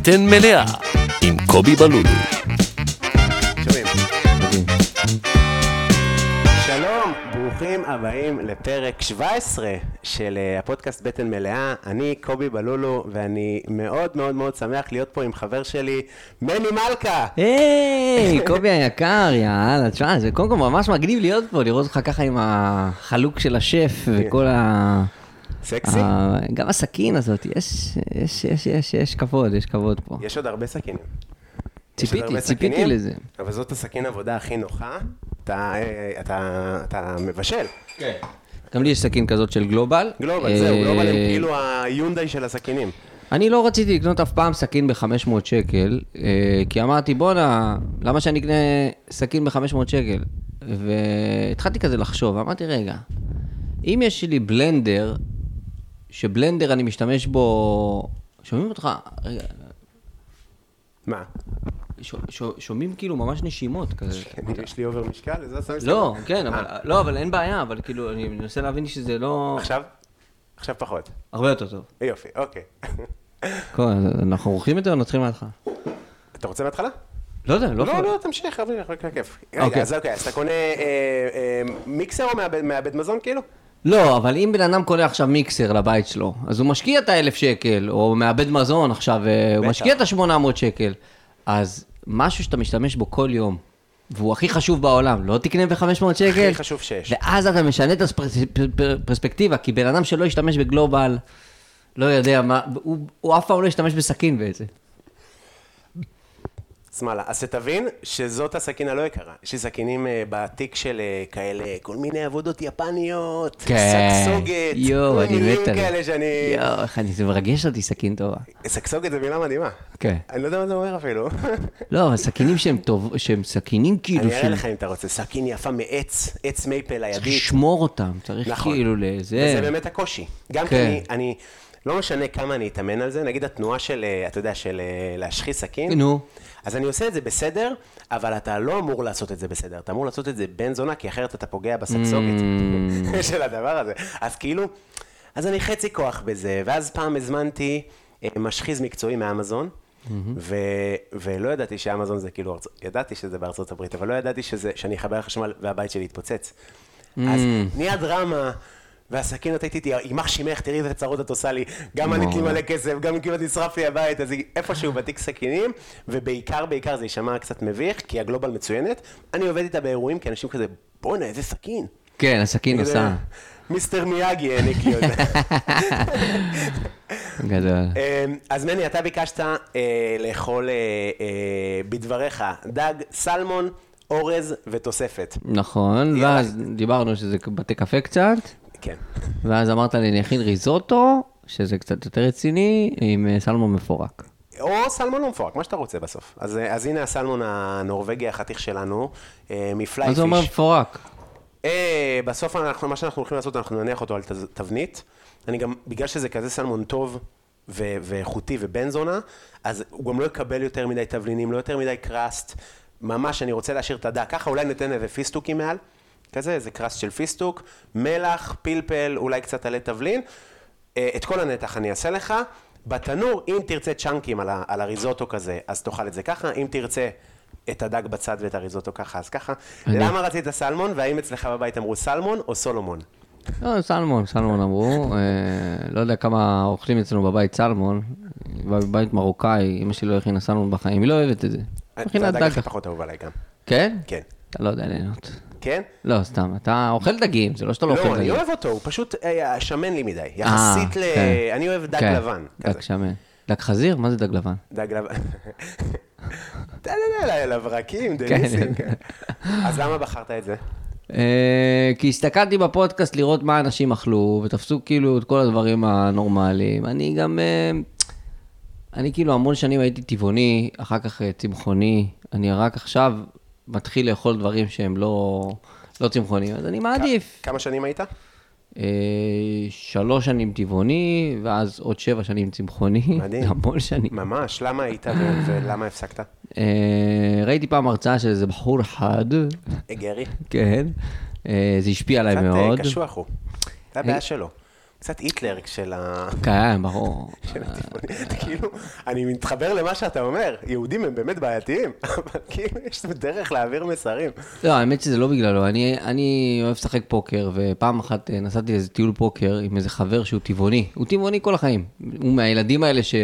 בטן מלאה עם קובי בלולו. שומעים. שלום, ברוכים הבאים לפרק 17 של אה, הפודקאסט בטן מלאה. אני קובי בלולו, ואני מאוד מאוד מאוד שמח להיות פה עם חבר שלי, מני מלכה. היי, קובי היקר, יאללה, תשמע, זה קודם כל ממש מגניב להיות פה, לראות אותך ככה עם החלוק של השף וכל ה... סקסי? ה- גם הסכין הזאת, יש, יש, יש, יש, יש כבוד, יש כבוד פה. יש עוד הרבה סכינים. ציפיתי, הרבה ציפיתי סכינים, לזה. אבל זאת הסכין עבודה הכי נוחה. אתה, אה, אתה, אתה מבשל. גם לי יש סכין כזאת של גלובל. גלובל, זהו, גלובל הם אה, כאילו היונדאי של הסכינים. אני לא רציתי לקנות אף פעם סכין ב-500 שקל, אה, כי אמרתי, בואנה, למה שאני אקנה סכין ב-500 שקל? והתחלתי כזה לחשוב, אמרתי, רגע, אם יש לי בלנדר, שבלנדר אני משתמש בו... שומעים אותך? רגע, מה? ש- ש- שומעים כאילו ממש נשימות כזה. אני- יש לי אובר משקל? זה לי לא. כן, אבל, אה, לא, אבל אין בעיה, אבל כאילו, אני מנסה להבין שזה לא... עכשיו? עכשיו פחות. הרבה יותר טוב. יופי, אוקיי. אנחנו עורכים את זה או נתחיל מההתחלה? אתה רוצה מההתחלה? לא יודע, לא לא, יכול. לא, תמשיך, אבל רק כיף. רגע, אוקיי. אז אוקיי, אז אתה קונה אה, אה, מיקסר או מעבד מזון כאילו? לא, אבל אם בן אדם קונה עכשיו מיקסר לבית שלו, אז הוא משקיע את האלף שקל, או מעבד מזון עכשיו, אה, הוא בטח. משקיע את ה-800 שקל. אז משהו שאתה משתמש בו כל יום, והוא הכי חשוב בעולם, לא תקנה ב-500 שקל? הכי חשוב שיש. ואז אתה משנה את הפרספקטיבה, כי בן אדם שלא ישתמש בגלובל, לא יודע מה, הוא, הוא אף פעם לא ישתמש בסכין בעצם. שמאלה. אז שתבין שזאת הסכין הלא יקרה. יש לי סכינים אה, בתיק של אה, כאלה, כל מיני עבודות יפניות, סגסוגת, יואו, אני מת על זה. כאלה שאני... יואו, איך אני, זה מרגש אותי סכין טובה. סגסוגת זה מילה מדהימה. כן. אני לא יודע מה זה אומר אפילו. לא, אבל סכינים שהם טוב, שהם סכינים כאילו אני אראה. לך אם אתה רוצה, סכין יפה מעץ, עץ מייפל צריך לידית. לשמור אותם, צריך נכון. כאילו לזה. וזה באמת הקושי. גם כי כן. אני, אני, לא משנה כמה אני אתאמן על זה, נגיד התנועה של, אה, אתה יודע, של להשחיז סכין, נו. אז אני עושה את זה בסדר, אבל אתה לא אמור לעשות את זה בסדר, אתה אמור לעשות את זה בן זונה, כי אחרת אתה פוגע בסגסוגת Mm. של הדבר הזה. אז כאילו, אז אני חצי כוח בזה, ואז פעם הזמנתי אה, משחיז מקצועי מאמזון. Mm-hmm. ו... ולא ידעתי שאמזון זה כאילו, ארצ... ידעתי שזה בארצות הברית, אבל לא ידעתי שזה... שאני אחבר לחשמל והבית שלי יתפוצץ. Mm. אז נהיה דרמה, והסכין נתתי איתי, יימח שמך, תראי איזה צרות את עושה לי, גם ענית לי מלא כסף, גם כמעט נשרף לי הבית, אז היא איפשהו בתיק סכינים, ובעיקר, בעיקר זה יישמע קצת מביך, כי הגלובל מצוינת, אני עובד איתה באירועים, כי אנשים כזה, בואנה, איזה סכין. כן, הסכין עושה. מיסטר מיאגי העניק לי אותה. גדול. אמ, אז מני, אתה ביקשת אה, לאכול אה, אה, בדבריך דג, סלמון, אורז ותוספת. נכון. ואז דיברנו שזה בתי קפה קצת, כן. ואז אמרת לי, אני אכין ריזוטו, שזה קצת יותר רציני, עם אה, סלמון מפורק. או סלמון לא מפורק, מה שאתה רוצה בסוף. אז, אה, אז הנה הסלמון הנורבגי החתיך שלנו, אה, מפליי מה זה אומר. מפורק? אה, בסוף אנחנו, מה שאנחנו הולכים לעשות, אנחנו נניח אותו על תבנית. אני גם, בגלל שזה כזה סלמון טוב ו- ואיכותי ובן זונה, אז הוא גם לא יקבל יותר מדי תבלינים, לא יותר מדי קראסט. ממש, אני רוצה להשאיר את הדק. ככה אולי ניתן איזה פיסטוקים מעל. כזה, איזה קראסט של פיסטוק, מלח, פלפל, אולי קצת עלי תבלין. אה, את כל הנתח אני אעשה לך. בתנור, אם תרצה צ'אנקים על, ה- על הריזוטו כזה, אז תאכל את זה ככה. אם תרצה את הדג בצד ואת הריזוטו ככה, אז ככה. אני- למה רצית סלמון, והאם אצלך בבית אמרו סלמון או סולומון? לא, סלמון, סלמון אמרו. אה, לא יודע כמה אוכלים אצלנו בבית סלמון. בבית מרוקאי, אמא שלי לא הכינה סלמון בחיים, היא לא אוהבת את זה. זה מכינה הדג דג. הכי פחות אהוב עליי גם. כן? כן. אתה לא יודע ליהנות. כן? לא, סתם, אתה אוכל דגים, זה לא שאתה לא אוכל לא, דגים. אני אוהב אותו, הוא פשוט אה, שמן לי מדי. יחסית ל... כן. אני אוהב דג כן, לבן. דג. שמן. דג חזיר? מה זה דג לבן? דג לבן. אתה יודע, לברקים, דניסים. כן. אז למה בחרת את זה? אה, כי הסתכלתי בפודקאסט לראות מה אנשים אכלו, ותפסו כאילו את כל הדברים הנורמליים. אני גם... אה, אני כאילו המון שנים הייתי טבעוני, אחר כך אה, צמחוני. אני רק עכשיו מתחיל לאכול דברים שהם לא, לא צמחוניים, אז אני מעדיף. כמה שנים היית? אה, שלוש שנים טבעוני, ואז עוד שבע שנים צמחוני. מדהים. המון שנים. ממש, למה היית ו- ולמה הפסקת? אה, ראיתי פעם הרצאה של איזה בחור אחד, אה, גרי? כן, אה, זה השפיע עליי קצת אה, מאוד. קשוח הוא. זה הבעיה שלו. קצת היטלר של ה... כן, ברור. כאילו, אני מתחבר למה שאתה אומר, יהודים הם באמת בעייתיים, אבל כאילו, יש דרך להעביר מסרים. לא, האמת שזה לא בגללו. אני, אוהב לשחק פוקר, ופעם אחת אה, נסעתי לאיזה טיול פוקר עם איזה חבר שהוא טבעוני. הוא טבעוני כל החיים. הוא מהילדים האלה ש...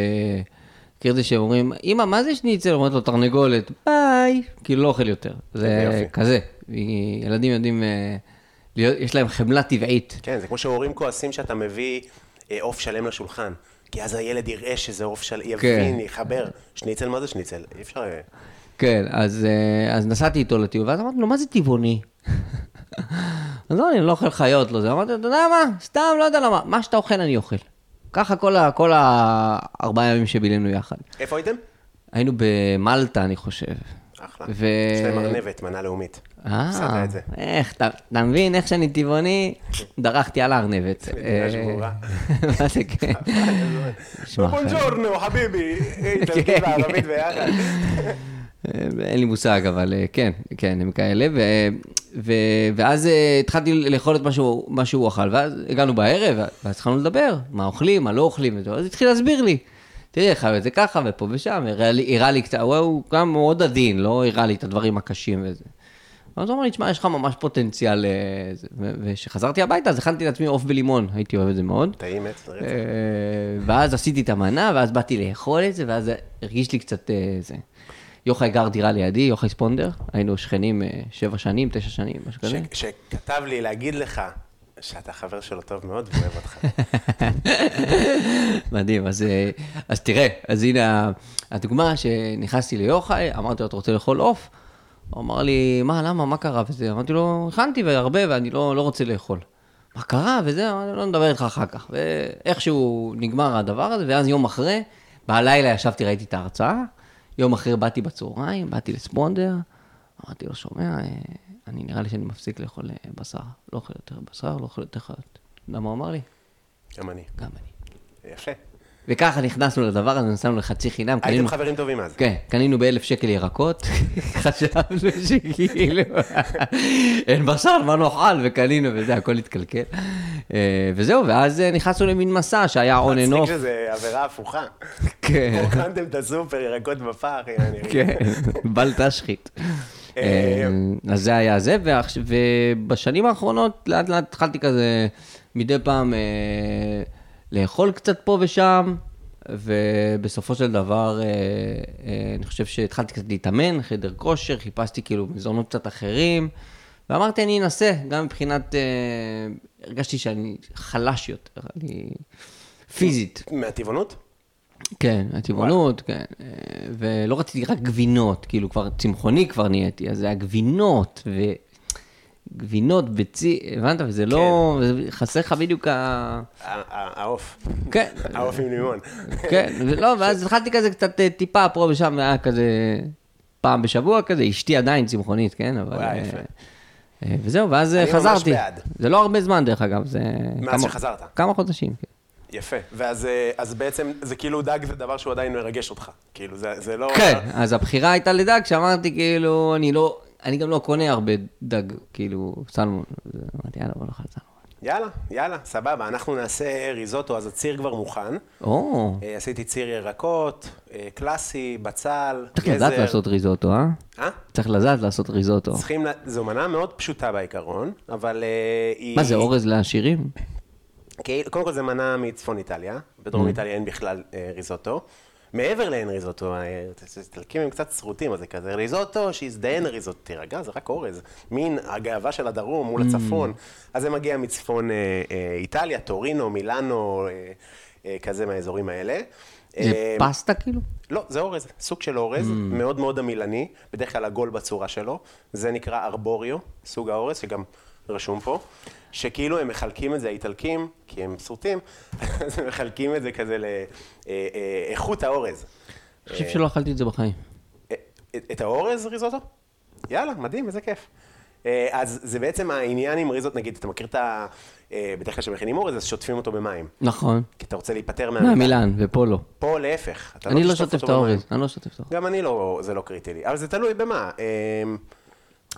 מכיר את זה שהם אומרים, אמא, מה זה שניצל? אומרת לו, תרנגולת, ביי. כאילו, לא אוכל יותר. זה. כזה. ילדים יודעים, אה, יש להם חמלה טבעית. כן, זה כמו שהורים כועסים שאתה מביא אה, עוף שלם לשולחן. כי אז הילד יראה שזה עוף שלם, יבין, כן. יחבר. שניצל, מה זה שניצל? אי אפשר... אה, כן, אז, אה, אז נסעתי איתו לטיול, ואז אמרתי לו, מה זה טבעוני? אז לא, אני לא אוכל חיות, לא זה. אמרתי לו, אתה יודע מה? סתם, לא יודע למה. מה שאתה אוכל, אני אוכל. ככה כל, ה, כל הארבעה ימים שבילינו יחד. איפה הייתם? היינו במלטה, אני חושב. אחלה. ו- יש להם ארנבת, מנה לאומית. הפסדת אה, את זה. איך, אתה מבין איך שאני טבעוני? דרכתי על. מדינה אה. מה זה כן? בונג'ורנו, חביבי. כן, איטלקי וערבית ביחד. אה, אין לי מושג, אבל כן, כן, הם כאלה. ו, ו, ואז התחלתי לאכול את מה שהוא, אכל, ואז הגענו בערב, ואז התחלנו לדבר, מה אוכלים, מה לא אוכלים, אז התחיל להסביר לי. תראי, חייב את זה ככה, ופה ושם, הראה לי, הראה לי קצת, הוא גם מאוד עדין, לא הראה לי את הדברים הקשים וזה. אז הוא אמר לי, תשמע, יש לך ממש פוטנציאל. ו- וכשחזרתי הביתה, אז הכנתי לעצמי עוף בלימון, הייתי אוהב את זה מאוד. טעים עץ, רצח. אה, ואז עשיתי את המנה, ואז באתי לאכול את זה, ואז הרגיש לי קצת אה, זה. יוחאי גר דירה לידי, יוחאי ספונדר, היינו שכנים אה, שבע שנים, תשע שנים, משהו כזה. שכתב לי להגיד לך שאתה חבר שלו טוב מאוד ואוהב אותך. מדהים, אז, אה, אז תראה, אז הנה הדוגמה שנכנסתי ליוחאי, אמרתי לו, אתה רוצה לאכול עוף? הוא אמר לי, מה, למה, מה קרה וזה? אמרתי לו, הכנתי והרבה ואני לא, לא רוצה לאכול. מה קרה וזה? אמרתי לו, לא נדבר איתך אחר כך. ואיכשהו נגמר הדבר הזה, ואז יום אחרי, בלילה ישבתי, ראיתי את ההרצאה, יום אחרי באתי בצהריים, באתי לספונדר, אמרתי לו, שומע, אה, אני נראה לי שאני מפסיק לאכול אה, בשר. לא אוכל יותר בשר, לא אוכל יותר חיות. אתה יודע מה הוא אמר לי? גם אני. גם אני. יפה. וככה נכנסנו לדבר הזה, נסענו לחצי חינם. הייתם קנינו- חברים טובים אז. כן, קנינו באלף שקל ירקות, חשבנו שכאילו, אין בשר, מה נאכל, וקנינו וזה, הכל התקלקל. אה, וזהו, ואז אה, נכנסנו למין מסע שהיה און אנ מצחיק. שזה עבירה הפוכה. כן, הוקמתם את הסופר, ירקות בפח, יעני. כן, בל תשחית. אה, אז זה היה זה, ובשנים האחרונות לאט לאט התחלתי כזה מדי פעם לאכול קצת פה ושם, ובסופו של דבר, אה, אה, אני חושב שהתחלתי קצת להתאמן, חדר כושר, חיפשתי כאילו מזונות קצת אחרים, ואמרתי, אני אנסה, גם מבחינת, אה, הרגשתי שאני חלש יותר, אני פיזית. מהטבעונות? כן, הטבעונות, כן. ולא רציתי רק גבינות, כאילו כבר צמחוני כבר נהייתי, אז זה היה גבינות, ביצי, הבנת? וזה לא, זה חסר לך בדיוק ה... העוף. כן, העוף עם לימון. כן, ולא, ואז התחלתי כזה קצת אה, טיפה פה ושם, היה כזה פעם בשבוע כזה, אשתי עדיין צמחונית, כן, אבל... וואי, אה, יפה. אה, וזהו, ואז אה, אני ממש חזרתי. בעד. זה לא הרבה זמן, דרך אגב, זה... מאז שחזרת. כמה חודשים, כן. יפה. ואז אז בעצם, זה כאילו דג זה דבר שהוא עדיין מרגש אותך. כאילו, זה זה לא... כן, אז הבחירה הייתה לדג, שאמרתי כאילו, אני לא, אני גם לא קונה הרבה דג, כאילו, סלמון. אמרתי, יאללה, בוא נאכל סלמון. יאללה, יאללה, סבבה. אנחנו נעשה ריזוטו, אז הציר כבר מוכן. או, אה, עשיתי ציר ירקות, אה, קלאסי, בצל, צריך לדעת גזר. לעשות ריזוטו, אה? אה? צריך לדעת לעשות ריזוטו. צריכים, זו מנה מאוד פשוטה בעיקרון, אבל אה, היא... מה זה, אורז לעשירים? כאילו, קודם כל זה מנה מצפון איטליה, בדרום איטליה אין בכלל ריזוטו. מעבר לאין ריזוטו, אה, איטלקים הם קצת שרוטים, אז זה כזה ריזוטו שיזדיין ריזוטו, תירגע, זה רק אורז. מין הגאווה של הדרום מול הצפון. אז זה מגיע מצפון אה, אה, איטליה, טורינו, מילאנו, אה, אה, כזה מהאזורים האלה. זה אה, פסטה כאילו? לא, זה אורז, סוג של אורז, מאוד מאוד עמילני, בדרך כלל עגול בצורה שלו. זה נקרא ארבוריו, סוג האורז, שגם רשום פה, שכאילו הם מחלקים את זה, האיטלקים, כי הם סרוטים, אז הם מחלקים את זה כזה לאיכות האורז. אני חושב שלא אכלתי את זה בחיים. אה, את- האורז ריזוטו? יאללה, מדהים, איזה כיף. אה, אז זה בעצם העניין עם ריזוט, נגיד, אתה מכיר את ה... אה, בדרך כלל כשמכינים אורז, אז שוטפים אותו במים. נכון. כי אתה רוצה להיפטר מהמילה. מהמילן, ופה לא. פה להפך. אני לא תשטוף שוטף את. האורז, אני לא שוטף את האורז. גם אני לא, זה לא קריטי לי, אבל זה תלוי במה.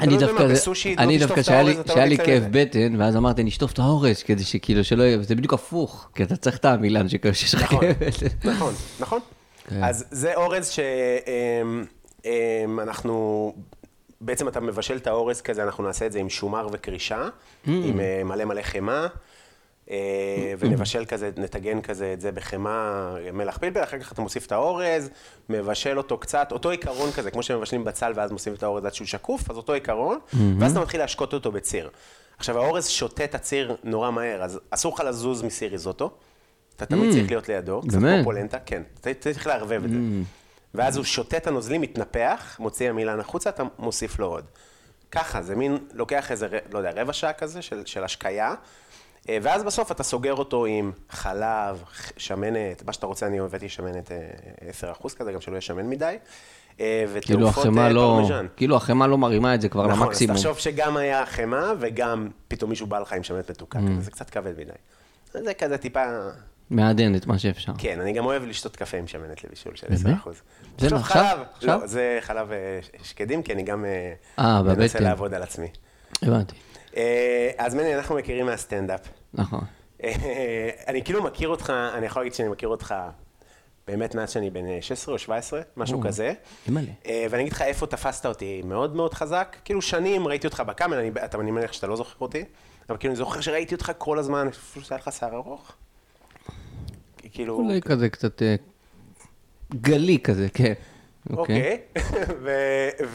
אמ, אני לא יודע דווקא, זה- בסושי, לא אני דווקא שהיה לי- לא כאב. בטן, ואז אמרתי, נשטוף את האורז, כדי שכאילו שלא יהיה, זה בדיוק הפוך, כי אתה צריך את שכאילו שיש לך נכון, כאב בטן. נכון, נכון. כן. אז זה אורז שאנחנו, בעצם אתה מבשל את האורז כזה, אנחנו נעשה את זה עם שומר וקרישה, Mm. עם אה, מלא מלא חמאה, אה, ונבשל כזה, נטגן כזה את זה בחמאה, מלח פלפל, אחר כך אתה מוסיף את האורז, מבשל אותו קצת, אותו עיקרון כזה, כמו שמבשלים בצל ואז מוסיפים את האורז עד שהוא שקוף, אז אותו עיקרון. ואז אתה מתחיל להשקות אותו בציר. עכשיו, האורז שותה את הציר נורא מהר, אז אסור לך לזוז מסיר ריזוטו. אתה תמיד צריך להיות לידו, קצת. כמו פולנטה, כן, אתה צריך לערבב את זה. ואז הוא שותה את הנוזלים, מתנפח, מוציא המילן החוצה, אתה מוסיף לו עוד. ככה, זה מין, לוקח איזה, לא יודע, רבע שעה כזה של, של השקיה, ואז בסוף אתה סוגר אותו עם חלב, שמנת, מה שאתה רוצה, אני הבאתי שמנת אה, 10% כזה, גם שלא יהיה שמן מדי, אה, כאילו החמאה אה, לא. כאילו החמאה לא מרימה את זה כבר נכון, אז למקסימום. תחשוב שגם היה חמאה, וגם פתאום מישהו בא לך עם שמנת מתוקה, Mm. זה קצת כבד מדי. זה כזה טיפה... מעדן את מה שאפשר. כן, אני גם אוהב לשתות קפה עם שמנת לבישול של 10%. באמת? זה עכשיו עכשיו? לא, זה חלב אה, שקדים, כי אני גם אה, אה, מנסה. לעבוד על עצמי. הבנתי, אה, אז מני, אנחנו מכירים מהסטנדאפ. נכון. אה, אני כאילו מכיר אותך, אני יכול להגיד שאני מכיר אותך באמת מאז שאני בן אה, 16 או 17, משהו כזה. אימא'לה. אה, ואני אגיד לך איפה תפסת אותי מאוד מאוד חזק. כאילו שנים ראיתי אותך בקאמל, אני, אתה, אני מניח שאתה לא זוכר אותי, אבל כאילו אני זוכר שראיתי אותך כל הזמן, אפילו שהיה לך שיער ארוך. כאילו... אולי כזה קצת אה, גלי כזה, כן. אוקיי.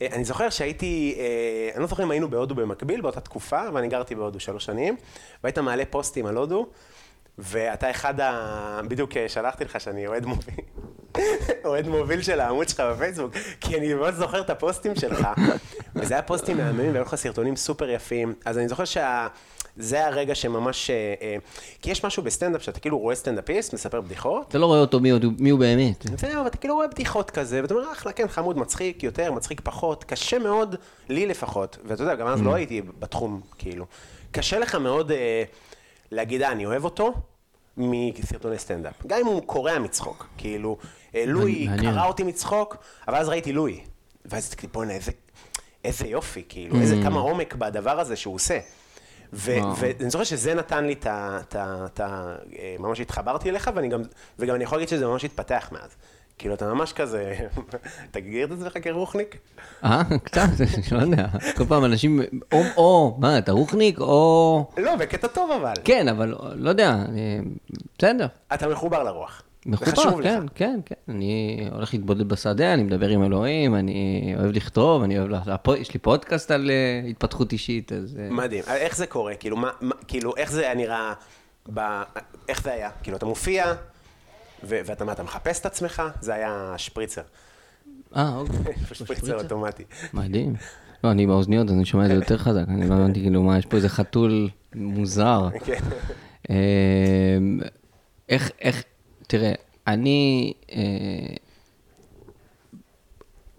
ואני זוכר שהייתי, אה, אני לא זוכר אם היינו בהודו במקביל באותה תקופה, ואני גרתי בהודו שלוש שנים, והיית מעלה פוסטים על הודו, ואתה אחד ה... בדיוק אה, שלחתי לך שאני אוהד מוביל, אוהד מוביל של העמוד שלך בפייסבוק, כי אני ממש זוכר את הפוסטים שלך, וזה היה פוסטים מהממים והיו לך סרטונים סופר יפים, אז אני זוכר שה... זה הרגע שממש... אה, אה, כי יש משהו בסטנדאפ, שאתה כאילו רואה סטנדאפיסט, מספר בדיחות, אתה לא רואה אותו מי מי הוא באמת. זהו, ואתה כאילו רואה בדיחות כזה, ואתה אומר, אחלה, כן, חמוד, מצחיק יותר, מצחיק פחות, קשה מאוד, לי לפחות, ואתה יודע, גם אז לא הייתי בתחום, כאילו. קשה לך מאוד אה, להגיד, אה, אני אוהב אותו, מסרטוני סטנדאפ. גם אם הוא קורע מצחוק, כאילו, אה, לואי. קרע אותי מצחוק, אבל אז ראיתי לואי. ואז בוא'נה, איזה, איזה יופי, כאילו, איזה כמה עומק בדבר הזה שהוא עושה. ואני זוכר שזה נתן לי את ה... אה, ממש התחברתי אליך, ואני גם, וגם אני יכול להגיד שזה ממש התפתח מאז. כאילו, אתה ממש כזה, אתה גיר את עצמך כרוחניק? אה, קצת, אני לא יודע. כל פעם אנשים, או, או, מה, אתה רוחניק, או... לא, בקטע טוב אבל. כן, אבל לא יודע, אני- בסדר. אתה מחובר לרוח. מחובר, כן, לך. כן, כן. אני הולך להתבודד בשדה, אני מדבר עם אלוהים, אני אוהב לכתוב, אני אוהב... לה- יש לי פודקאסט על אה, התפתחות אישית, אז... אה, מדהים. איך זה קורה? כאילו, מה, מה- כאילו, איך זה היה נראה, ב... איך זה היה? כאילו, אתה מופיע, ו- ואתה מה, אתה מחפש את עצמך? זה היה שפריצר. אה, אוקיי. שפריצר אוטומטי. מדהים. לא, אני באוזניות, אז אני שומע את זה יותר חזק. אני לא הבנתי, כאילו, מה, יש פה איזה חתול מוזר. כן. אה, איך, איך, תראה, אני, אה,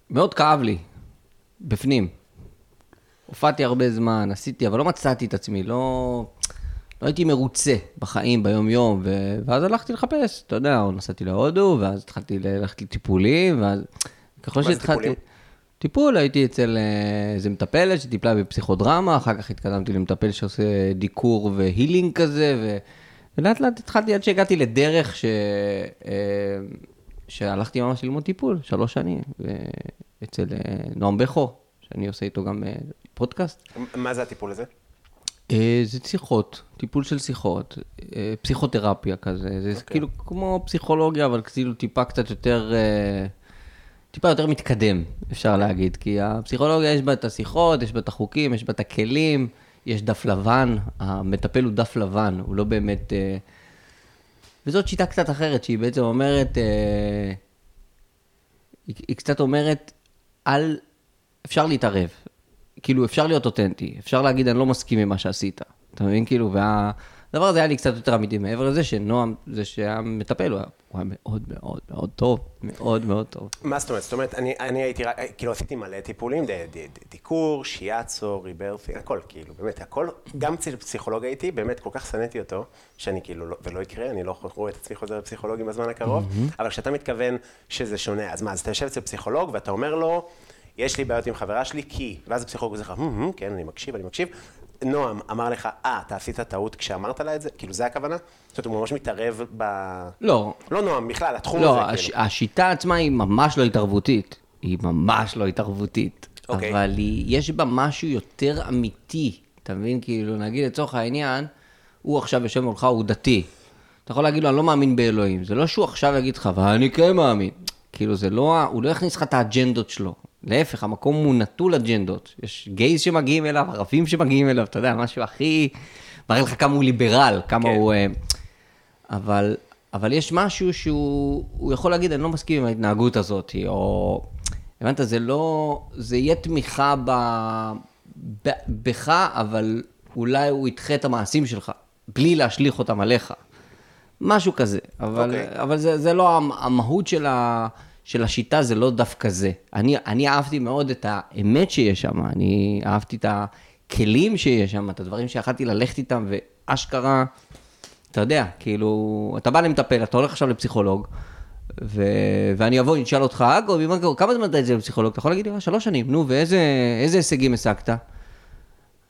מאוד כאב לי, בפנים. הופעתי הרבה זמן, עשיתי, אבל לא מצאתי את עצמי, לא, לא הייתי מרוצה בחיים, ביום-יום, ו... ואז הלכתי לחפש, אתה יודע, נסעתי להודו, ואז התחלתי ללכת לטיפולים, ואז ככל שהתחלתי... טיפול, הייתי אצל אה, איזה מטפלת שטיפלה בפסיכודרמה, אחר כך התקדמתי למטפל שעושה דיקור והילינג כזה, ו... ולאט לאט התחלתי עד שהגעתי לדרך ש... אה, שהלכתי ממש ללמוד טיפול, שלוש שנים, אצל אה, נועם בכו, שאני עושה איתו גם אה, פודקאסט. מה זה הטיפול הזה? זה שיחות, טיפול של שיחות, פסיכותרפיה כזה, זה כאילו כמו פסיכולוגיה, אבל כאילו טיפה קצת יותר, טיפה יותר מתקדם, אפשר להגיד, כי הפסיכולוגיה יש בה את השיחות, יש בה את החוקים, יש בה את הכלים, יש דף לבן, המטפל הוא דף לבן, הוא לא באמת... אה, וזאת שיטה קצת אחרת, שהיא בעצם אומרת, אה, היא, קצת אומרת, אל, אפשר להתערב. כאילו, אפשר להיות אותנטי, אפשר להגיד, אני לא מסכים עם מה שעשית. אתה מבין? כאילו, והדבר הזה היה לי קצת יותר אמיתי, מעבר לזה שנועם, זה שהמטפל, הוא היה, הוא היה מאוד מאוד מאוד טוב, מאוד מאוד טוב. מה זאת אומרת? זאת אומרת, אני, אני הייתי, כאילו עשיתי מלא טיפולים, ד, ד, ד, דיקור, שיאצו, ריברפי, הכל, כאילו, באמת, הכל, גם פסיכולוג הייתי, באמת, כל כך שנאתי אותו, שאני כאילו, לא, ולא יקרה, אני לא רואה את עצמי חוזר לפסיכולוגים בזמן הקרוב, אבל כשאתה מתכוון שזה שונה, אז מה, אז אתה יושב אצל פסיכולוג ואתה אומר לו, יש לי בעיות עם חברה שלי, כי, ואז הפסיכולוג עושה לך, "הם, הם, כן, אני מקשיב, אני מקשיב. נועם אמר לך, אה, אתה עשית טעות כשאמרת לה את זה? כאילו, זה הכוונה? זאת אומרת, הוא ממש מתערב ב... לא, לא נועם, בכלל, התחום לא, הזה, הש, כאילו. השיטה עצמה היא ממש לא התערבותית. היא ממש לא התערבותית. אוקיי. אבל היא, יש בה משהו יותר אמיתי. אתה מבין? כאילו, נגיד לצורך העניין, הוא עכשיו יושב מולך, הוא דתי. אתה יכול להגיד לו, אני לא מאמין באלוהים. זה לא שהוא עכשיו יגיד לך, ואני כן מאמין. כאילו, זה לא, הוא לא יכניס לך את האג'נדות שלו. להפך, המקום הוא נטול אג'נדות. יש גייז שמגיעים אליו, ערבים שמגיעים אליו, אתה יודע, משהו הכי... מראה לך כמה הוא ליברל, כמה כן. הוא... אה, אבל, אבל יש משהו שהוא הוא יכול להגיד, אני לא מסכים עם ההתנהגות הזאת, או... הבנת, זה לא... זה יהיה תמיכה ב, ב, בך, אבל אולי הוא ידחה את המעשים שלך, בלי להשליך אותם עליך. משהו כזה. אבל, אוקיי. okay. אבל זה, זה לא המ- המהות של, ה, של השיטה, זה לא דווקא זה. אני, אני אהבתי מאוד את האמת שיש שם, אני אהבתי את הכלים שיש שם, את הדברים שיכלתי ללכת איתם, ואשכרה... אתה יודע, כאילו, אתה בא למטפל, אתה הולך עכשיו לפסיכולוג, ו... ואני אבוא, נשאל אותך, אגב, מה- כמה זמן אתה את זה לפסיכולוג? אתה יכול להגיד לי, "אה, שלוש שנים, נו, ואיזה איזה הישגים השגת?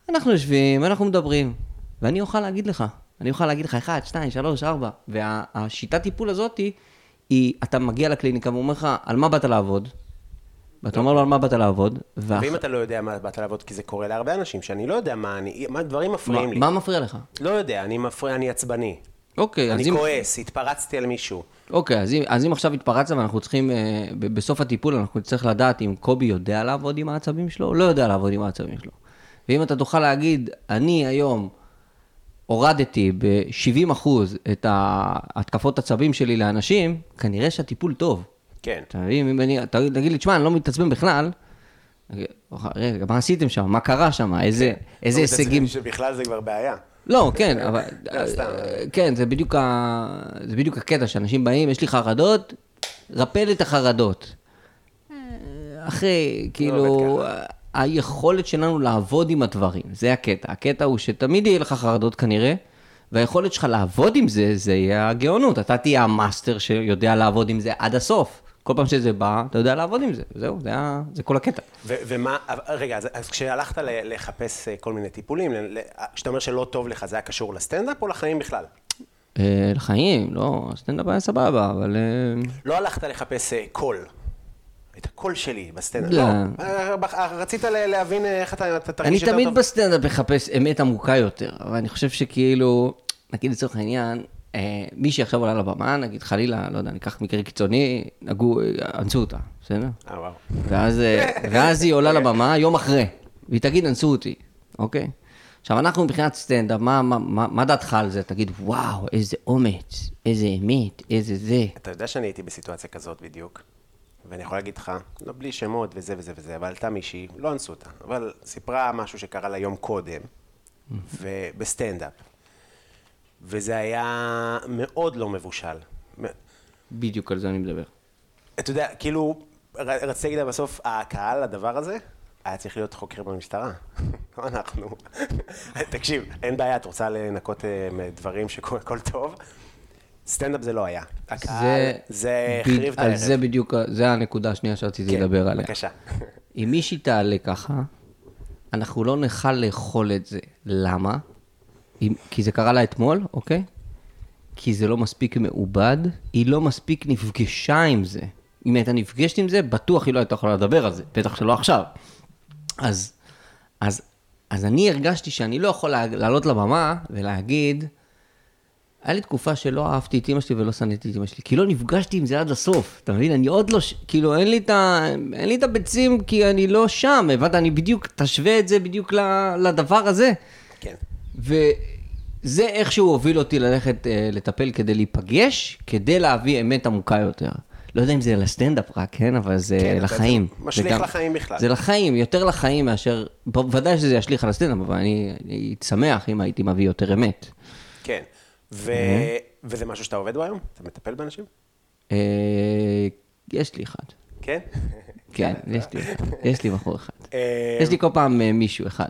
אנחנו יושבים, אנחנו מדברים, ואני אוכל להגיד לך, אני אוכל להגיד לך, אחד, שתיים, שלוש, ארבע, והשיטת טיפול הזאת היא, אתה מגיע לקליניקה ואומר לך, על מה באת לעבוד? ואתה אומר לו, על מה באת לעבוד? ואח- ואם אתה לא יודע מה באת לעבוד, כי זה קורה להרבה אנשים, שאני לא יודע מה אני, מה דברים מפריעים לי. מה מפריע לך? לא יודע, אני מפריע, אני עצבני. אוקיי, אז אני אם... כועס, התפרצתי על מישהו. אוקיי, אז אם, אז אם עכשיו התפרצת ואנחנו צריכים, אה, ב- בסוף הטיפול אנחנו נצטרך לדעת אם קובי יודע לעבוד עם העצבים שלו או לא יודע לעבוד עם העצבים שלו. ואם אתה תוכל להגיד, אני היום הורדתי ב-70% את ההתקפות עצבים שלי לאנשים, כנראה שהטיפול טוב. כן. אתה מבין? אם אני, אתה תגיד לי, תשמע, אני לא מתעצבן בכלל. רגע, מה עשיתם שם? מה קרה שם? איזה, איזה לא הישגים? שבכלל זה כבר בעיה. לא, כן, אבל... לא, סתם. כן, זה בדיוק, ה... זה בדיוק הקטע, שאנשים באים, יש לי חרדות, רפא לי את החרדות. אחרי, כאילו, עובד היכולת שלנו לעבוד עם הדברים, זה הקטע. הקטע הוא שתמיד יהיה לך חרדות כנראה, והיכולת שלך לעבוד עם זה, זה יהיה הגאונות. אתה תהיה המאסטר שיודע לעבוד עם זה עד הסוף. כל פעם שזה בא, אתה יודע לעבוד עם זה. זהו, זה, ה... זה כל הקטע. ו- ומה, רגע, אז, אז כשהלכת לחפש אה, כל מיני טיפולים, כשאתה אומר שלא טוב לך, זה היה קשור לסטנדאפ או לחיים בכלל? אה, לחיים, לא, סטנדאפ היה סבבה, אבל... אה, לא הלכת לחפש קול. את הקול שלי בסטנדאפ. לא. לא. אה, אה, רצית להבין אה, איך אתה אתה תרגיש אני יותר תמיד טוב? בסטנדאפ מחפש אמת עמוקה יותר, אבל אני חושב שכאילו, נגיד לצורך העניין, אה, מישהי עכשיו עולה לבמה, נגיד חלילה, לא יודע, ניקח מקרה קיצוני, נגעו, אנסו אותה, בסדר? אה, וואו. ואז, ואז היא עולה לבמה יום אחרי, והיא תגיד, אנסו אותי, אוקיי? עכשיו, אנחנו מבחינת סטנדאפ, מה, מה, מה, מה דעתך על זה? תגיד, וואו, איזה אומץ, איזה אמת, איזה זה. אתה יודע שאני הייתי בסיטואציה כזאת בדיוק, ואני יכול להגיד לך, לא בלי שמות וזה וזה וזה, אבל עלתה מישהי, לא אנסו אותה, אבל סיפרה משהו שקרה לה יום קודם, ובסטנדאפ. וזה היה מאוד לא מבושל. בדיוק על זה אני מדבר. אתה יודע, כאילו, רציתי להגיד לה בסוף, הקהל לדבר הזה, היה צריך להיות חוקר במשטרה. לא אנחנו. תקשיב, אין בעיה, את רוצה לנקות אה, דברים שהכל טוב? סטנדאפ זה לא היה. הקהל, זה בד- החריב את הערב. זה בדיוק, זה הנקודה השנייה שרציתי כן, לדבר עליה. בבקשה. אם מישהי תעלה ככה, אנחנו לא נוכל לאכול את זה. למה? אם, כי זה קרה לה אתמול, אוקיי? כי זה לא מספיק מעובד, היא לא מספיק נפגשה עם זה. אם הייתה נפגשת עם זה, בטוח היא לא הייתה יכולה לדבר על זה, בטח שלא עכשיו. אז, אז, אז אני הרגשתי שאני לא יכול לעלות לבמה ולהגיד, היה לי תקופה שלא אהבתי את אמא שלי ולא שנאתי את אמא שלי, כי לא נפגשתי עם זה עד הסוף, אתה מבין? אני עוד לא, כאילו, אין לי את ה... אין לי את הביצים כי אני לא שם, הבנת? אני בדיוק, תשווה את זה בדיוק לדבר הזה. כן. וזה איכשהו הוביל אותי ללכת אה, לטפל כדי להיפגש, כדי להביא אמת עמוקה יותר. לא יודע אם זה לסטנדאפ רק, כן? אבל זה כן, לחיים. זה משליך גם- לחיים בכלל. זה לחיים, יותר לחיים מאשר... בוודאי שזה ישליך על הסטנדאפ, אבל אני אני שמח אם הייתי מביא יותר אמת. כן. ו... וזה משהו שאתה עובד בו היום? אתה מטפל באנשים? אה, יש לי אחד. כן? כן, יש לי, יש לי בחור אחד. אה, יש לי כל פעם אה, מישהו אחד.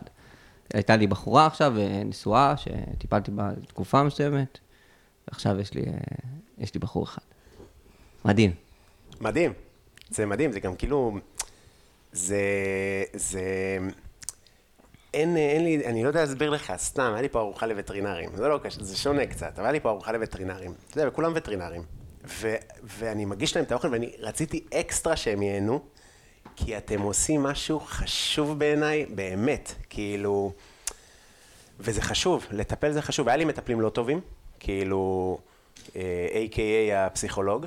הייתה לי בחורה עכשיו, אה, נשואה, שטיפלתי בה תקופה מסוימת, ועכשיו יש לי, יש לי בחור אחד. מדהים. מדהים. זה מדהים, זה גם כאילו... זה, זה, אין, אין לי, אני לא יודע להסביר לך, סתם, היה לי פה ארוחה לווטרינרים, זה לא קשה, זה שונה קצת, אבל היה לי פה ארוחה לווטרינרים, אתה יודע, וכולם וטרינרים. ו, ואני מגיש להם את האוכל, ואני רציתי אקסטרה שהם ייהנו, כי אתם עושים משהו חשוב בעיניי, באמת, כאילו, וזה חשוב, לטפל זה חשוב. היה לי מטפלים לא טובים, כאילו, אה, A.K.A הפסיכולוג,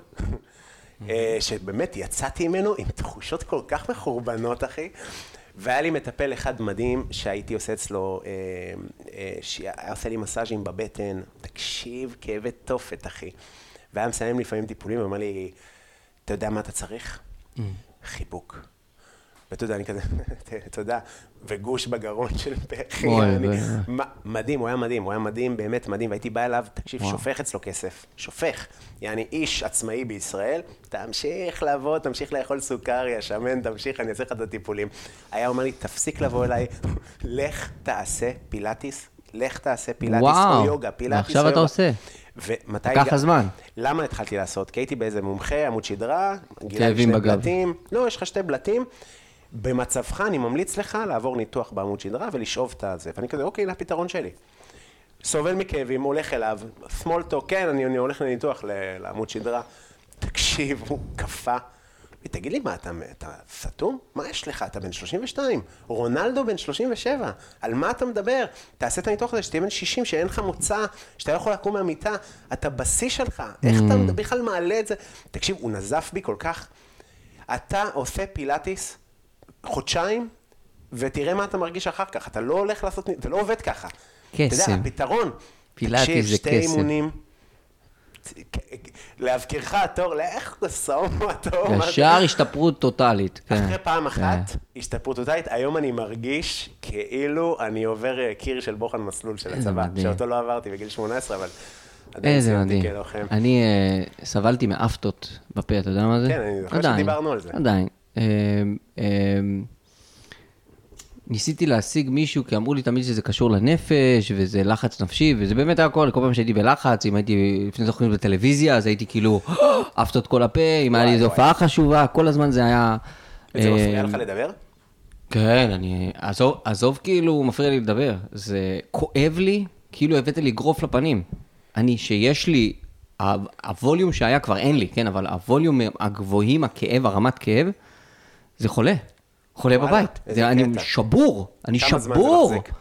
אה, שבאמת יצאתי ממנו עם תחושות כל כך מחורבנות, אחי. והיה לי מטפל אחד מדהים שהייתי עושה אצלו, אה, אה, שהיה עושה לי מסאז'ים בבטן, תקשיב, כאבי תופת, אחי. והיה מסיים לפעמים טיפולים ואומר לי, אתה יודע מה אתה צריך? חיבוק. ואתה יודע, אני כזה, תודה, וגוש בגרון של מה- מדהים, הוא היה מדהים, הוא היה מדהים, באמת מדהים, והייתי בא אליו, תקשיב. שופך אצלו כסף, שופך. יעני איש עצמאי בישראל, תמשיך לבוא, תמשיך לאכול סוכריה, שמן, תמשיך, אני אעשה לך את הטיפולים. היה אומר לי, תפסיק לבוא אליי, לך תעשה פילאטיס, לך תעשה פילאטיס או יוגה, פילאטיס או יוגה. אתה עושה. ומתי... לקח הזמן. למה התחלתי לעשות? כי הייתי באיזה מומחה, עמוד שדרה, כאבים שני בגב. בלטים. לא, יש לך שתי בלטים. במצבך אני ממליץ לך לעבור ניתוח בעמוד שדרה ולשאוב את הזה. ואני כזה, אוקיי, הנה הפתרון שלי. סובל מכאבים, הולך אליו, small talk, כן, אני, אני הולך לניתוח לעמוד שדרה. תקשיב, הוא קפא. תגיד לי, מה, אתה, אתה סתום? מה יש לך? אתה בן 32, רונלדו בן 37, על מה אתה מדבר? תעשה את הניתוח הזה, שתהיה בן 60, שאין לך מוצא, שאתה לא יכול לקום מהמיטה, אתה בשיא שלך, איך אתה בכלל מעלה את זה? תקשיב, הוא נזף בי כל כך. אתה עושה פילאטיס חודשיים, ותראה מה אתה מרגיש אחר כך. אתה לא הולך לעשות, זה לא עובד ככה. אתה קסם. יודע, הפתרון. פילאטיס תקשיב, זה שתי קסם. אימונים. להזכירך התור, לאיך קוסום התור? ישר השתפרות טוטאלית. כן. אחרי פעם כן. אחת, השתפרות טוטאלית, היום אני מרגיש כאילו אני עובר אה, קיר של בוחן מסלול של הצבא. שאותו לא עברתי בגיל 18, אבל איזה מדהים. אני אה, סבלתי מאפטות בפה, אתה יודע מה זה? כן, אני זוכר שדיברנו על זה. עדיין. אה, אה, ניסיתי להשיג מישהו, כי אמרו לי תמיד שזה קשור לנפש, וזה לחץ נפשי, וזה באמת היה הכל, כל פעם שהייתי בלחץ, אם הייתי לפני זוכרים בטלוויזיה, אז הייתי כאילו, עפתות כל הפה, אם היה לי איזו. הופעה חשובה, כל הזמן זה היה... וזה אה, מפריע לך לדבר? כן, אני... עזוב, עזוב כאילו, מפריע לי לדבר. זה כואב לי, כאילו הבאת לי אגרוף לפנים. אני, שיש לי, הווליום שהיה כבר אין לי, כן, אבל הווליום הגבוהים, הכאב, הרמת כאב, זה חולה. חולה וואלה, בבית. זה, אני קטע. שבור, אני כמה זמן זה שבור. מחזיק?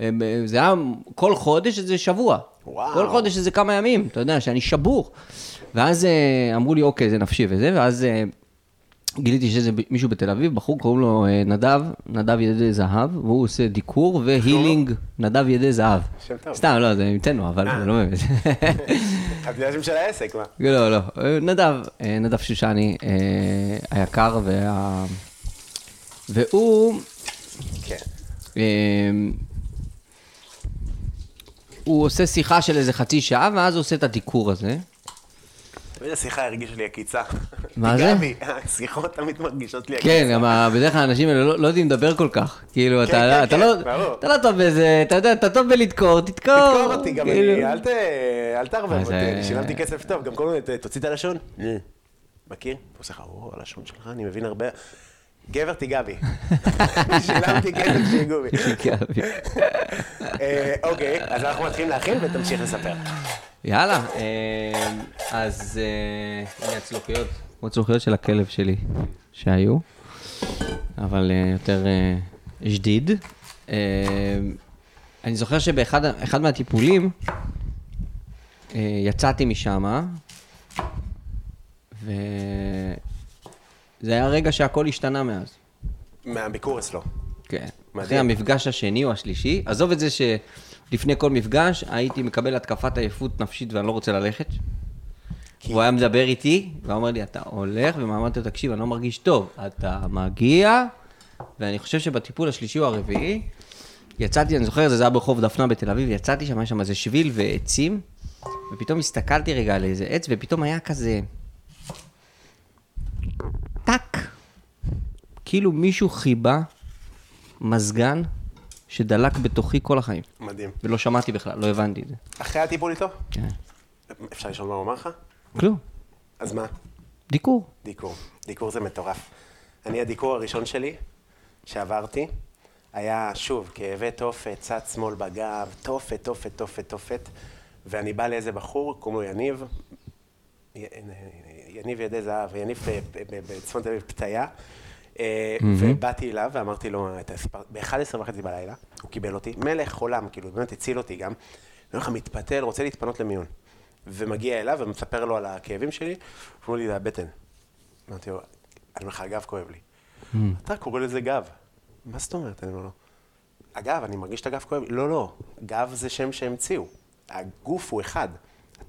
אמ, זה היה כל חודש איזה שבוע. וואו. כל חודש איזה כמה ימים, אתה יודע, שאני שבור. ואז אה, אמרו לי, אוקיי, זה נפשי וזה, ואז אה, גיליתי שזה מישהו בתל אביב, בחור, קוראים לו אה, נדב, נדב ידי זהב, והוא עושה דיקור והילינג, נדב ידי זהב. שם טוב. סתם, לא, זה המצאנו, אבל אה. זה לא באמת. אתה יודע שם של העסק, מה? לא, לא, אה, נדב, נדב שושני, היקר, וה... והוא, כן. הוא עושה שיחה של איזה חצי שעה, ואז הוא עושה את הדיקור הזה. איזה שיחה הרגישה לי עקיצה. מה זה? גבי, השיחות תמיד מרגישות לי כן, גם ה- בדרך כלל האנשים האלה לא, לא יודעים לדבר כל כך. כאילו, כן, אתה, כן, כן, לא, ברור. אתה לא טוב בזה, אתה יודע, אתה טוב בלדקור, תדקור. תדקור אותי גם, כאילו. אל תערבב אותי, אה, אני שילמתי כסף טוב, גם כל מיני, תוציא את הלשון. אה, מכיר? הוא עושה לך, או, הלשון שלך, אני מבין הרבה. גבר תיגע בי. שילמתי כסף שיגעו בי. אה, אוקיי, אז אנחנו מתחילים להכין ותמשיך לספר. יאללה, אה, אז אה, הנה הצלוחיות, כמו הצלוחיות של הכלב שלי שהיו, אבל יותר ז'דיד. אני זוכר שבאחד מהטיפולים יצאתי משם, וזה היה רגע שהכל השתנה מאז. מהביקור אצלו. כן. מדהים. אחרי המפגש השני או השלישי, עזוב את זה שלפני כל מפגש הייתי מקבל התקפת עייפות נפשית ואני לא רוצה ללכת. כי- הוא היה מדבר איתי, והוא אומר לי, אתה הולך, ואמרתי לו, תקשיב, אני לא מרגיש טוב. אתה מגיע, ואני חושב שבטיפול השלישי או הרביעי, יצאתי, אני זוכר זה, זה היה ברחוב דפנה בתל אביב, יצאתי שם, היה שם איזה שביל ועצים, ופתאום הסתכלתי רגע על איזה עץ, ופתאום היה כזה... כאילו מישהו חיבה מזגן שדלק בתוכי כל החיים. מדהים. ולא שמעתי בכלל, לא הבנתי את זה. אחרי הטיפול איתו? כן. אפשר לשאול מה הוא אמר לך? כלום. אז מה? דיקור. דיקור. דיקור זה מטורף. אני, הדיקור הראשון שלי, שעברתי, היה, שוב, כאבי תופת, צד שמאל בגב, תופת, תופת, תופת, תופת, ואני בא לאיזה בחור, קוראים לו יניב, יניב ידי זהב, יניב בצפון תל אביב פתיה, ובאתי אליו ואמרתי לו, אתה סיפר- ב-11 וחצי בלילה, הוא קיבל אותי, מלך עולם, כאילו, באמת הציל אותי גם, אני אומר לך, מתפתל, רוצה להתפנות למיון. ומגיע אליו ומספר לו על הכאבים שלי, אומר לי, זה הבטן. אמרתי לו, אני אומר לך, הגב כואב לי. אתה קורא לזה גב. מה זאת אומרת? אני אומר לו, אגב, אני מרגיש את הגב כואב לי. לא, לא, גב זה שם שהמציאו. הגוף הוא אחד.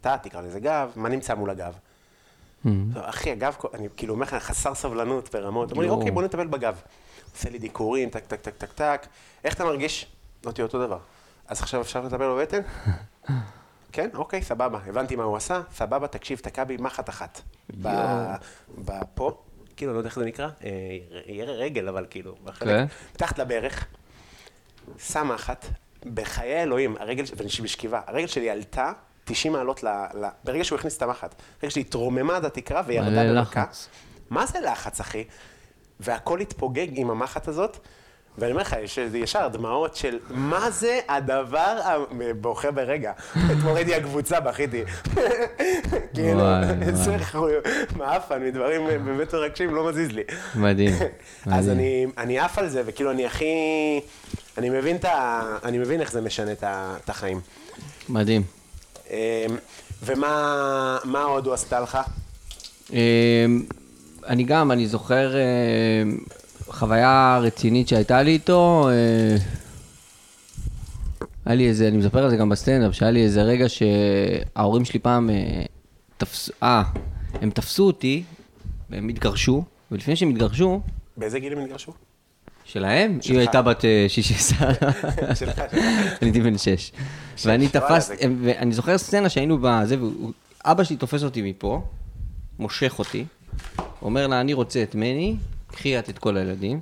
אתה תקרא לזה גב, מה נמצא מול הגב? לא, אחי, הגב, אני כאילו אומר לך, חסר סבלנות ברמות. אומר לי. אוקיי, בוא נטפל בגב. עושה לי דיקורים, טק, טק, טק, טק, טק. איך אתה מרגיש? אמרתי, אותו דבר. אז עכשיו אפשר לטפל בבטן? כן, אוקיי, סבבה. הבנתי מה הוא עשה, סבבה, תקשיב, תקע בי מחט אחת. פה, כאילו, לא יודע איך זה נקרא, אה, יהיה רגל, אבל כאילו, בחלק, כן. מתחת לברך, שם מחט, בחיי אלוהים, הרגל, ואני בשכיבה, הרגל שלי עלתה 90 מעלות ל... ל... ברגע שהוא הכניס את המחט, הרגל שלי התרוממה עד התקרה וירדה במכה. מה זה לחץ, אחי? והכל התפוגג עם המחט הזאת, ואני אומר לך, יש ישר דמעות של מה זה הדבר הבוכה ברגע. אתמול ראיתי הקבוצה, בכיתי. כאילו, איזה וואי. חו- מעפן, מדברים באמת מרגשים, לא מזיז לי. מדהים. אז. אני, עף על זה, וכאילו אני הכי... אני מבין, איך זה משנה את החיים. מדהים. אמ, ומה מה עוד הוא עשתה לך? אמ, אני גם, אני זוכר אמ, חוויה רצינית שהייתה לי איתו. היה לי איזה, אני מספר על זה גם בסטנדאפ, שהיה לי איזה רגע שההורים שלי פעם אה, תפסו, אה, הם תפסו אותי, והם התגרשו, ולפני שהם התגרשו, באיזה גיל הם התגרשו? שלהם, היא הייתה בת אה, 16, שלך, שלך. אני הייתי בן 6. ואני וואלה, תפס, זה- ואני זוכר סצנה שהיינו בזה, ואבא שלי תופס אותי מפה, מושך אותי, אומר לה, אני רוצה את מני, קחי את את כל הילדים,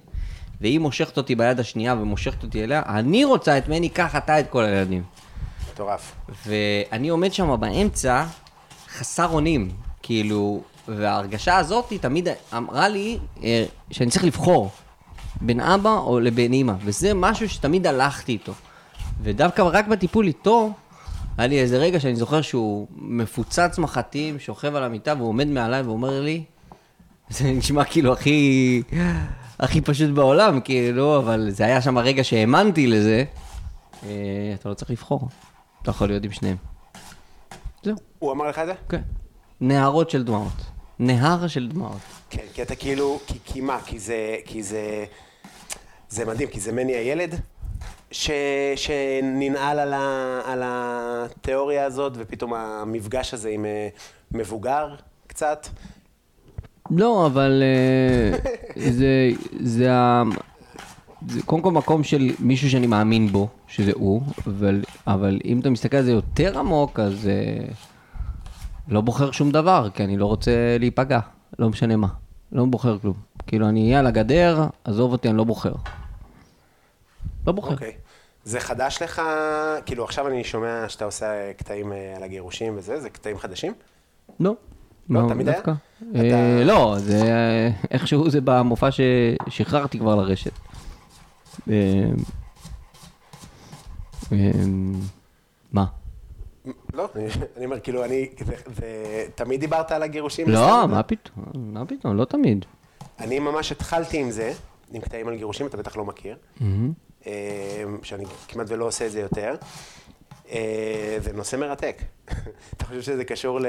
והיא מושכת אותי ביד השנייה ומושכת אותי אליה, אני רוצה את מני, קח אתה את כל הילדים. מטורף. ואני עומד שם באמצע, חסר אונים, כאילו, וההרגשה הזאת תמיד אמרה לי אה, שאני צריך לבחור בין אבא או לבין אימא, וזה משהו שתמיד הלכתי איתו. ודווקא רק בטיפול איתו, היה לי איזה רגע שאני זוכר שהוא מפוצץ מחטים, שוכב על המיטה והוא עומד מעליי ואומר לי, זה נשמע כאילו הכי, הכי פשוט בעולם, כאילו, אבל זה היה שם הרגע שהאמנתי לזה, אה, אתה לא צריך לבחור, אתה יכול להיות עם שניהם. זהו, הוא אמר לך את זה? כן. נהרות של דמעות. נהר של דמעות. כן, כי אתה כאילו, כי, כי מה? כי זה, כי זה, זה מדהים, כי זה מני הילד ש, שננעל על, ה, על התיאוריה הזאת, ופתאום המפגש הזה עם אה, מבוגר קצת. לא, אבל אה, זה, זה, ה- זה קודם כל מקום של מישהו שאני מאמין בו, שזה הוא, אבל, אבל אם אתה מסתכל על זה יותר עמוק, אז אה, לא בוחר שום דבר, כי אני לא רוצה להיפגע, לא משנה מה. לא בוחר כלום. כאילו, אני אהיה על הגדר, עזוב אותי, אני לא בוחר. לא בוחר. אוקיי. זה חדש לך, כאילו עכשיו אני שומע שאתה עושה קטעים אה, על הגירושים וזה, זה קטעים חדשים? לא. לא, תמיד היה? אה, לא, זה אה, איכשהו זה במופע ששחררתי כבר לרשת. אה, אה, מה? לא, אני, אומר, כאילו, אני, תמיד דיברת על הגירושים? לא? מה פתאום, מה פתאום, לא תמיד. אני ממש התחלתי עם זה, עם קטעים על גירושים, אתה בטח לא מכיר, אה, שאני כמעט ולא עושה את זה יותר. אה, זה נושא מרתק. אתה חושב שזה קשור ל,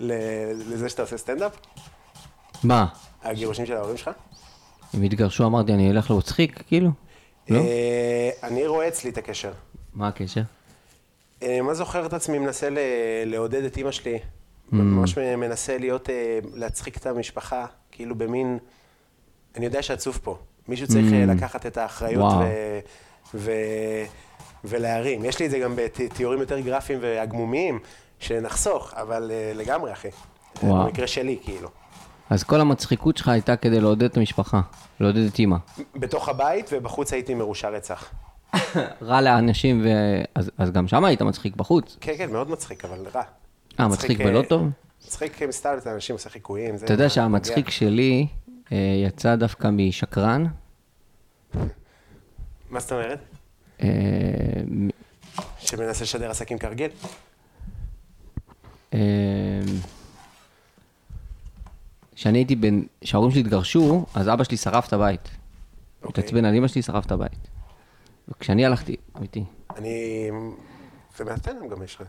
ל, לזה שאתה עושה סטנדאפ? מה? הגירושים של ההורים שלך? אם התגרשו אמרתי אני אלך להצחיק, כאילו? לא? אה, אני רואה אצלי את הקשר. מה הקשר? אני ממש זוכר את עצמי מנסה לעודד את אימא שלי. ממש מנסה להיות, אה, להצחיק את המשפחה, כאילו במין... אני יודע שעצוב פה. מישהו צריך אה, לקחת את האחריות וואו. ו... ו... ולהרים. יש לי את זה גם בתיאורים יותר גרפיים והגמומיים, שנחסוך, אבל אה, לגמרי, אחי. וואו. במקרה שלי, כאילו. אז כל המצחיקות שלך הייתה כדי לעודד את המשפחה, לעודד את אימא. בתוך הבית ובחוץ הייתי מרושע רצח. רע לאנשים, ו... אז, אז גם שם היית מצחיק בחוץ. כן, כן, מאוד מצחיק, אבל רע. אה, מצחיק אה, ולא טוב? מצחיק מסתלבט, אנשים עושה חיקויים. אתה יודע. שהמצחיק שלי אה, יצא דווקא משקרן. מה זאת אומרת? אה, שמנסה לשדר עסקים כרגיל? אה, כשאני הייתי בן, כשההורים שלי התגרשו, אז אבא שלי שרף את הבית. התעצבן על אמא שלי, שרף את הבית. וכשאני הלכתי, אמיתי. אני... זה מהסטנדאפ גם יש לך.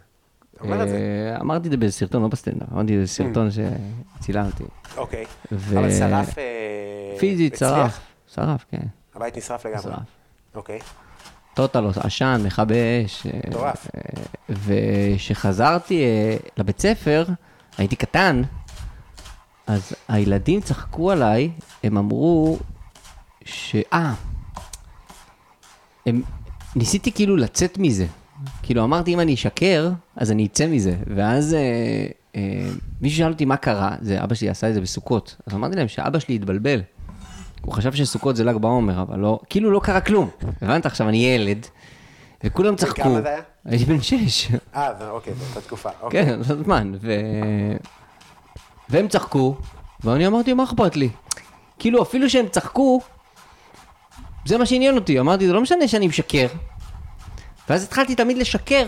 אה, אמרתי את זה באיזה סרטון, לא בסטנדאפ, אמרתי את זה בסרטון שצילמתי. אוקיי. אבל שרף... אה, פיזית? שרף. שרף, כן. הבית נשרף לגמרי. שרף. אוקיי. טוטל, עשן, מכבי אש. אה, מטורף. וכשחזרתי לבית ספר, הייתי קטן, אז הילדים צחקו עליי, הם אמרו ש... אה, הם... ניסיתי כאילו לצאת מזה. כאילו אמרתי, אם אני אשקר, אז אני אצא מזה. ואז אה, אה, מישהו שאל אותי מה קרה, זה אבא שלי עשה את זה בסוכות. אז אמרתי להם שאבא שלי התבלבל. הוא חשב שסוכות זה ל"ג בעומר, אבל לא, כאילו לא קרה כלום. הבנת? עכשיו אני ילד, וכולם צחקו. כמה זה היה? הייתי בן שש. אה, זה- אוקיי, באותה תקופה. אוקיי. כן, זה זמן. ו... והם צחקו, ואני אמרתי, מה אכפת לי? כאילו, אפילו שהם צחקו, זה מה שעניין אותי. אמרתי, זה לא משנה שאני משקר. ואז התחלתי תמיד לשקר,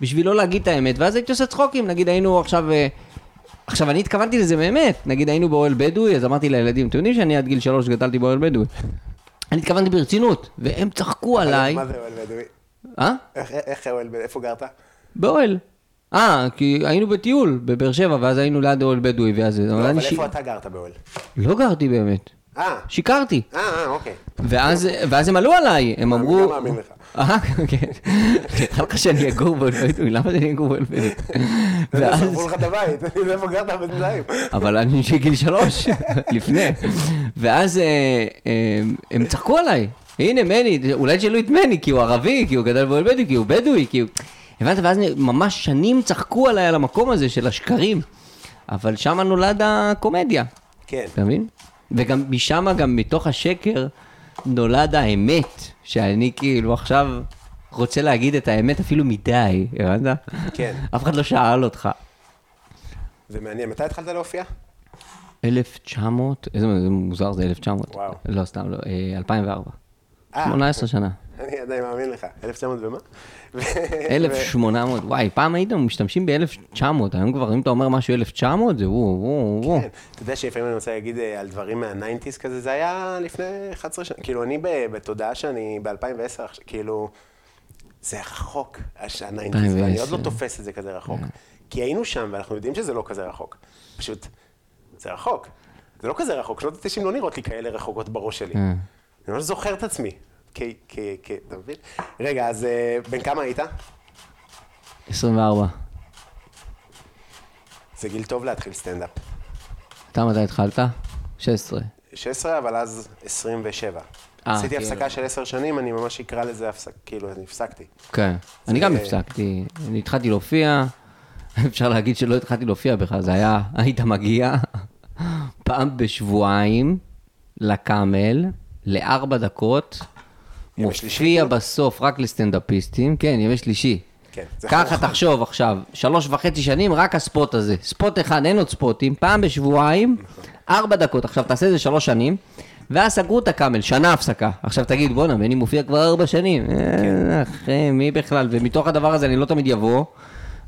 בשביל לא להגיד את האמת, ואז הייתי עושה צחוקים. נגיד, היינו עכשיו... אה, עכשיו, אני התכוונתי לזה באמת. נגיד, היינו באוהל בדואי, אז אמרתי לילדים, אתם יודעים שאני עד גיל שלוש גדלתי באוהל בדואי. אני התכוונתי ברצינות, והם צחקו עליי. מה זה אוהל בדואי? אה? איך- אוהל בדואי? איפה גרת? באוהל. אה, כי היינו בטיול בבאר שבע, ואז היינו ליד אוהל בדואי, ואז... לא, אבל ש- איפה אתה גרת באוהל? לא גרתי באמת. אה, שיקרתי. אה, אה, אוקיי. ואז, ואז הם עלו עליי, הם אני אמרו... גם מאמין לך. אה, כן. נראה לך שאני אגור באוהל בדואי, למה שאני אגור בדואי? ואז... שרפו לך את הבית, איפה גרת בינתיים. אבל אני של גיל שלוש, לפני. ואז אה, אה, הם צחקו עליי. הנה מני, אולי תשאלו את מני, כי הוא ערבי, כי הוא גדל בדואי, כי הוא בדואי, כי הוא... הבנת? ואז ממש שנים צחקו עליי על המקום הזה של השקרים. אבל שם נולד הקומדיה, כן. אתה מבין? וגם משם, גם מתוך השקר, נולד האמת, שאני כאילו עכשיו רוצה להגיד את האמת אפילו מדי, הבנת? כן. אף אחד לא שאל אותך. זה מעניין. מתי התחלת להופיע? 1900, איזה זה מוזר זה 1900. וואו. לא, סתם, לא, אה, 2004. אה. 18 שנה. אני עדיין מאמין לך. 1900 ומה? ו- 1800, וואי, פעם הייתם משתמשים ב-1900, היום כבר, אם אתה אומר משהו 1900, זה וואו, וואו, וואו. כן, אתה יודע שלפעמים אני רוצה להגיד אה, על דברים מה nineties כזה, זה היה לפני 11 שנה. כאילו, אני בתודעה שאני ב-2010, כאילו, זה רחוק, ה nineties, ואני עוד לא 2010. תופס את זה כזה רחוק. כי היינו שם, ואנחנו יודעים שזה לא כזה רחוק. פשוט, זה רחוק. זה לא כזה רחוק, שנות ה-90 לא נראות לי כאלה רחוקות בראש שלי. אני ממש זוכר את עצמי. כ... כ... כ... אתה מבין? רגע, אז אה, בן כמה היית? 24. זה גיל טוב להתחיל סטנדאפ. אתה מתי התחלת? 16. 16, אבל אז 27. אה, עשיתי כאילו. הפסקה של 10 שנים, אני ממש אקרא לזה הפסק, כאילו, אני הפסקתי. כן. אני גם הפסקתי, אני התחלתי להופיע, אפשר להגיד שלא התחלתי להופיע בכלל, זה היה, היית מגיע פעם בשבועיים לקאמל, לארבע דקות, מופיע? בסוף רק לסטנדאפיסטים, כן, ימי שלישי. כן, זה ככה. תחשוב עכשיו, שלוש וחצי שנים, רק הספוט הזה. ספוט אחד, אין עוד ספוטים, פעם בשבועיים, ארבע דקות. עכשיו תעשה את זה שלוש שנים, ואז סגרו את הקאמל, שנה הפסקה. עכשיו תגיד, בואנה, בני מופיע כבר ארבע שנים. כן. אה, אחי, מי בכלל? ומתוך הדבר הזה אני לא תמיד אבוא,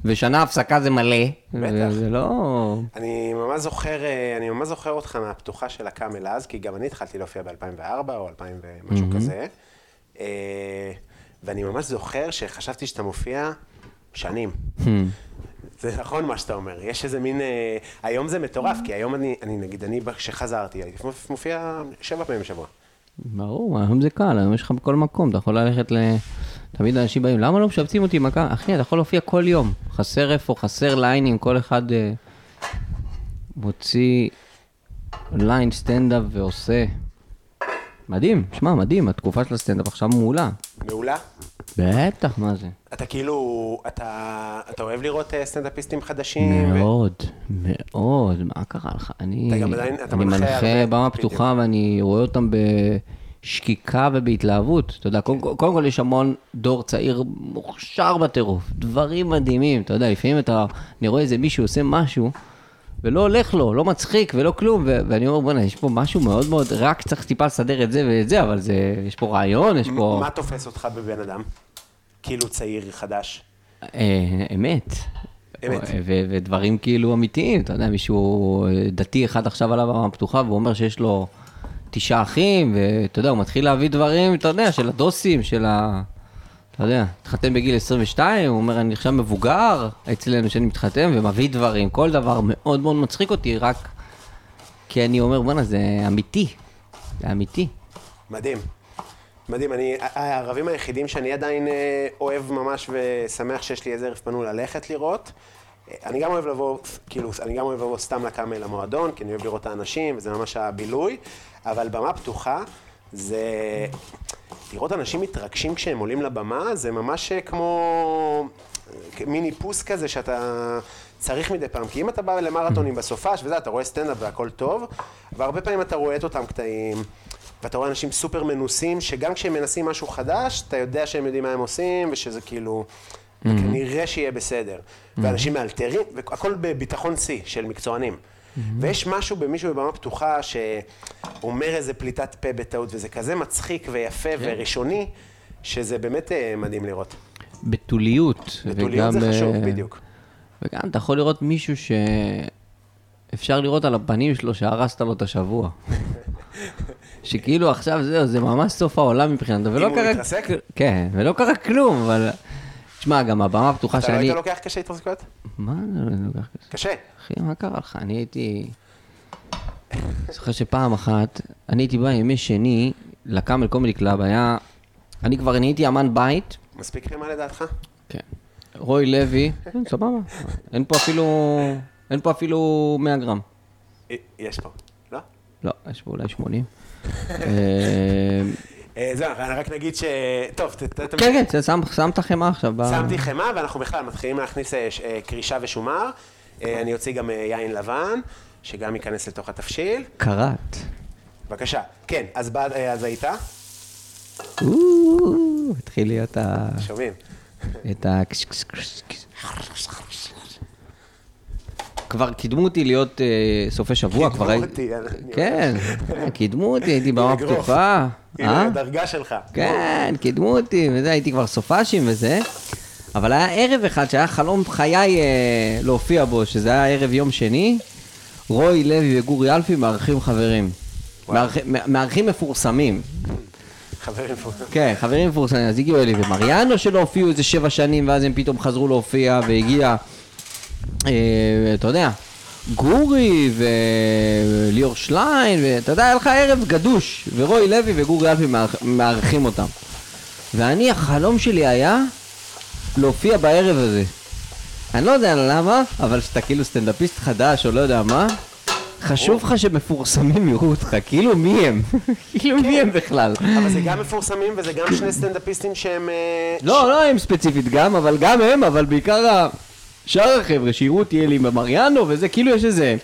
ושנה הפסקה זה מלא. בטח. זה לא... אני ממש זוכר, אה, אני ממש זוכר אותך מהפתוחה של הקאמל אז, כי גם אני התחלתי להופיע ב-2004 או 2000 ומשהו כזה. אה, ואני ממש זוכר שחשבתי שאתה מופיע שנים. זה נכון מה שאתה אומר, יש איזה מין, אה, היום זה מטורף, כי היום אני, אני נגיד, אני כשחזרתי, הייתי מופיע שבע פעמים בשבוע. ברור, היום זה קל, היום יש לך בכל מקום, אתה יכול ללכת ל... תמיד אנשים באים, למה לא משבצים אותי עם הקהל? אחי, אתה יכול להופיע כל יום. חסר איפה, חסר ליינים, כל אחד אה, מוציא ליין סטנדאפ ועושה. מדהים, שמע, מדהים, התקופה של הסטנדאפ עכשיו מעולה. מעולה. בטח, מה זה? אתה כאילו, אתה, אתה אוהב לראות אה, סטנדאפיסטים חדשים? ו- מאוד, מאוד, מה קרה לך? אני, אתה גם עדיין- אתה אני מנחה במה. פתוחה ואני רואה אותם בשקיקה ובהתלהבות. אתה יודע, קודם, כל- קודם כל יש המון דור צעיר מוכשר בטירוף, דברים מדהימים. אתה יודע, לפעמים אתה, אני רואה איזה מישהו עושה משהו, ולא הולך לו, לא מצחיק ולא כלום, ו- ואני אומר, בוא'נה, יש פה משהו מאוד מאוד, רק צריך טיפה לסדר את זה ואת זה, אבל זה, יש פה רעיון, יש פה... מה תופס אותך בבן אדם? כאילו צעיר, חדש. אה, אמת. אמת. ו- ודברים כאילו אמיתיים, אתה יודע, מישהו אה, דתי אחד עכשיו על הבמה פתוחה, והוא אומר שיש לו תשעה אחים, ואתה יודע, הוא מתחיל להביא דברים, אתה יודע, של הדוסים, של ה... אתה יודע, התחתן בגיל 22, הוא אומר, אני עכשיו מבוגר אצלנו שאני מתחתן, ומביא דברים, כל דבר מאוד מאוד מצחיק אותי, רק כי אני אומר, בואנה, זה אמיתי, זה אמיתי. מדהים. מדהים, אני, הערבים היחידים שאני עדיין אה, אוהב ממש ושמח שיש לי איזה ערב פנוי ללכת לראות. אה, אני גם אוהב לבוא, כאילו, אני גם אוהב לבוא סתם לקאמל למועדון, כי אני אוהב לראות את האנשים, וזה ממש הבילוי, אבל במה פתוחה, זה... לראות אנשים מתרגשים כשהם עולים לבמה, זה ממש כמו מיני פוס כזה שאתה צריך מדי פעם. כי אם אתה בא למרתונים בסופש וזה, אתה רואה סטנדאפ והכל טוב, והרבה פעמים אתה רואה את אותם קטעים, ואתה רואה אנשים סופר מנוסים, שגם כשהם מנסים משהו חדש, אתה יודע שהם יודעים מה הם עושים, ושזה כאילו, כנראה שיהיה בסדר. ואנשים מאלתרים, והכל בביטחון שיא של מקצוענים. ויש משהו במישהו בבמה פתוחה שאומר איזה פליטת פה בטעות, וזה כזה מצחיק ויפה וראשוני, שזה באמת אה, מדהים לראות. בתוליות. בתוליות זה וגם, חשוב, אה, בדיוק. וגם אתה יכול לראות מישהו שאפשר לראות על הפנים שלו שהרסת לו את השבוע. שכאילו עכשיו זהו, זה ממש סוף העולם מבחינתו, ולא הוא. מתרסק? כן, ולא קרה כלום, אבל... שמע, גם הבמה הפתוחה אתה לא שאני... היית לוקח קשה התרסקויות? מה אני לא לוקח כזה? קשה. אחי, מה קרה לך? אני הייתי... זוכר שפעם אחת, אני הייתי בא ימי שני ל Camel Comedy Club, היה... אני כבר נהייתי אמן בית, מספיק חמה לדעתך? כן. רוי לוי, כן, סבבה. אין פה אפילו... אין פה אפילו 100 גרם. אה, יש פה, לא? לא, יש פה אולי 80. אה, זהו, רק נגיד ש... טוב, ת-. כן, כן, את החמאה עכשיו. שמתי חמאה, ואנחנו בכלל מתחילים להכניס אה, אה, קרישה ושומר. אני אוציא גם יין לבן, שגם ייכנס לתוך התבשיל. קרת. בבקשה. כן, אז בא- אז היית? או, התחיל להיות ה... שומעים. את ה... כבר קידמו אותי להיות אה, סופי שבוע, כבר קידמו הייתי... אותי, אני- כן, קידמו אותי, הייתי במה. פתוחה. הנה, אה? הדרגה שלך. כן, קידמו אותי, וזה, הייתי כבר סופאשים וזה. אבל היה ערב אחד שהיה חלום חיי אה, להופיע בו, שזה היה ערב יום שני, רוי לוי וגורי אלפי מארחים חברים. מארחי- מארחים מפורסמים. חברים פה. כן, חברים מפורסמים, אז הגיעו אלי ומריאנו שלא הופיעו איזה שבע שנים, ואז הם פתאום חזרו להופיע, והגיע, אה, אתה יודע, גורי וליאור שליין, ואתה יודע, היה לך ערב גדוש, ורוי לוי וגורי אלפי מארח- מארחים אותם. ואני, החלום שלי היה להופיע בערב הזה. אני לא יודע למה, אבל כשאתה כאילו סטנדאפיסט חדש או לא יודע מה, חשוב לך שמפורסמים יראו אותך, כאילו מי הם? כאילו מי הם בכלל? אבל זה גם מפורסמים וזה גם שני סטנדאפיסטים שהם... אה, לא, לא הם ספציפית גם, אבל גם הם, אבל בעיקר ה- שאר החבר'ה שיראו אותי אלי במריאנו, וזה כאילו יש איזה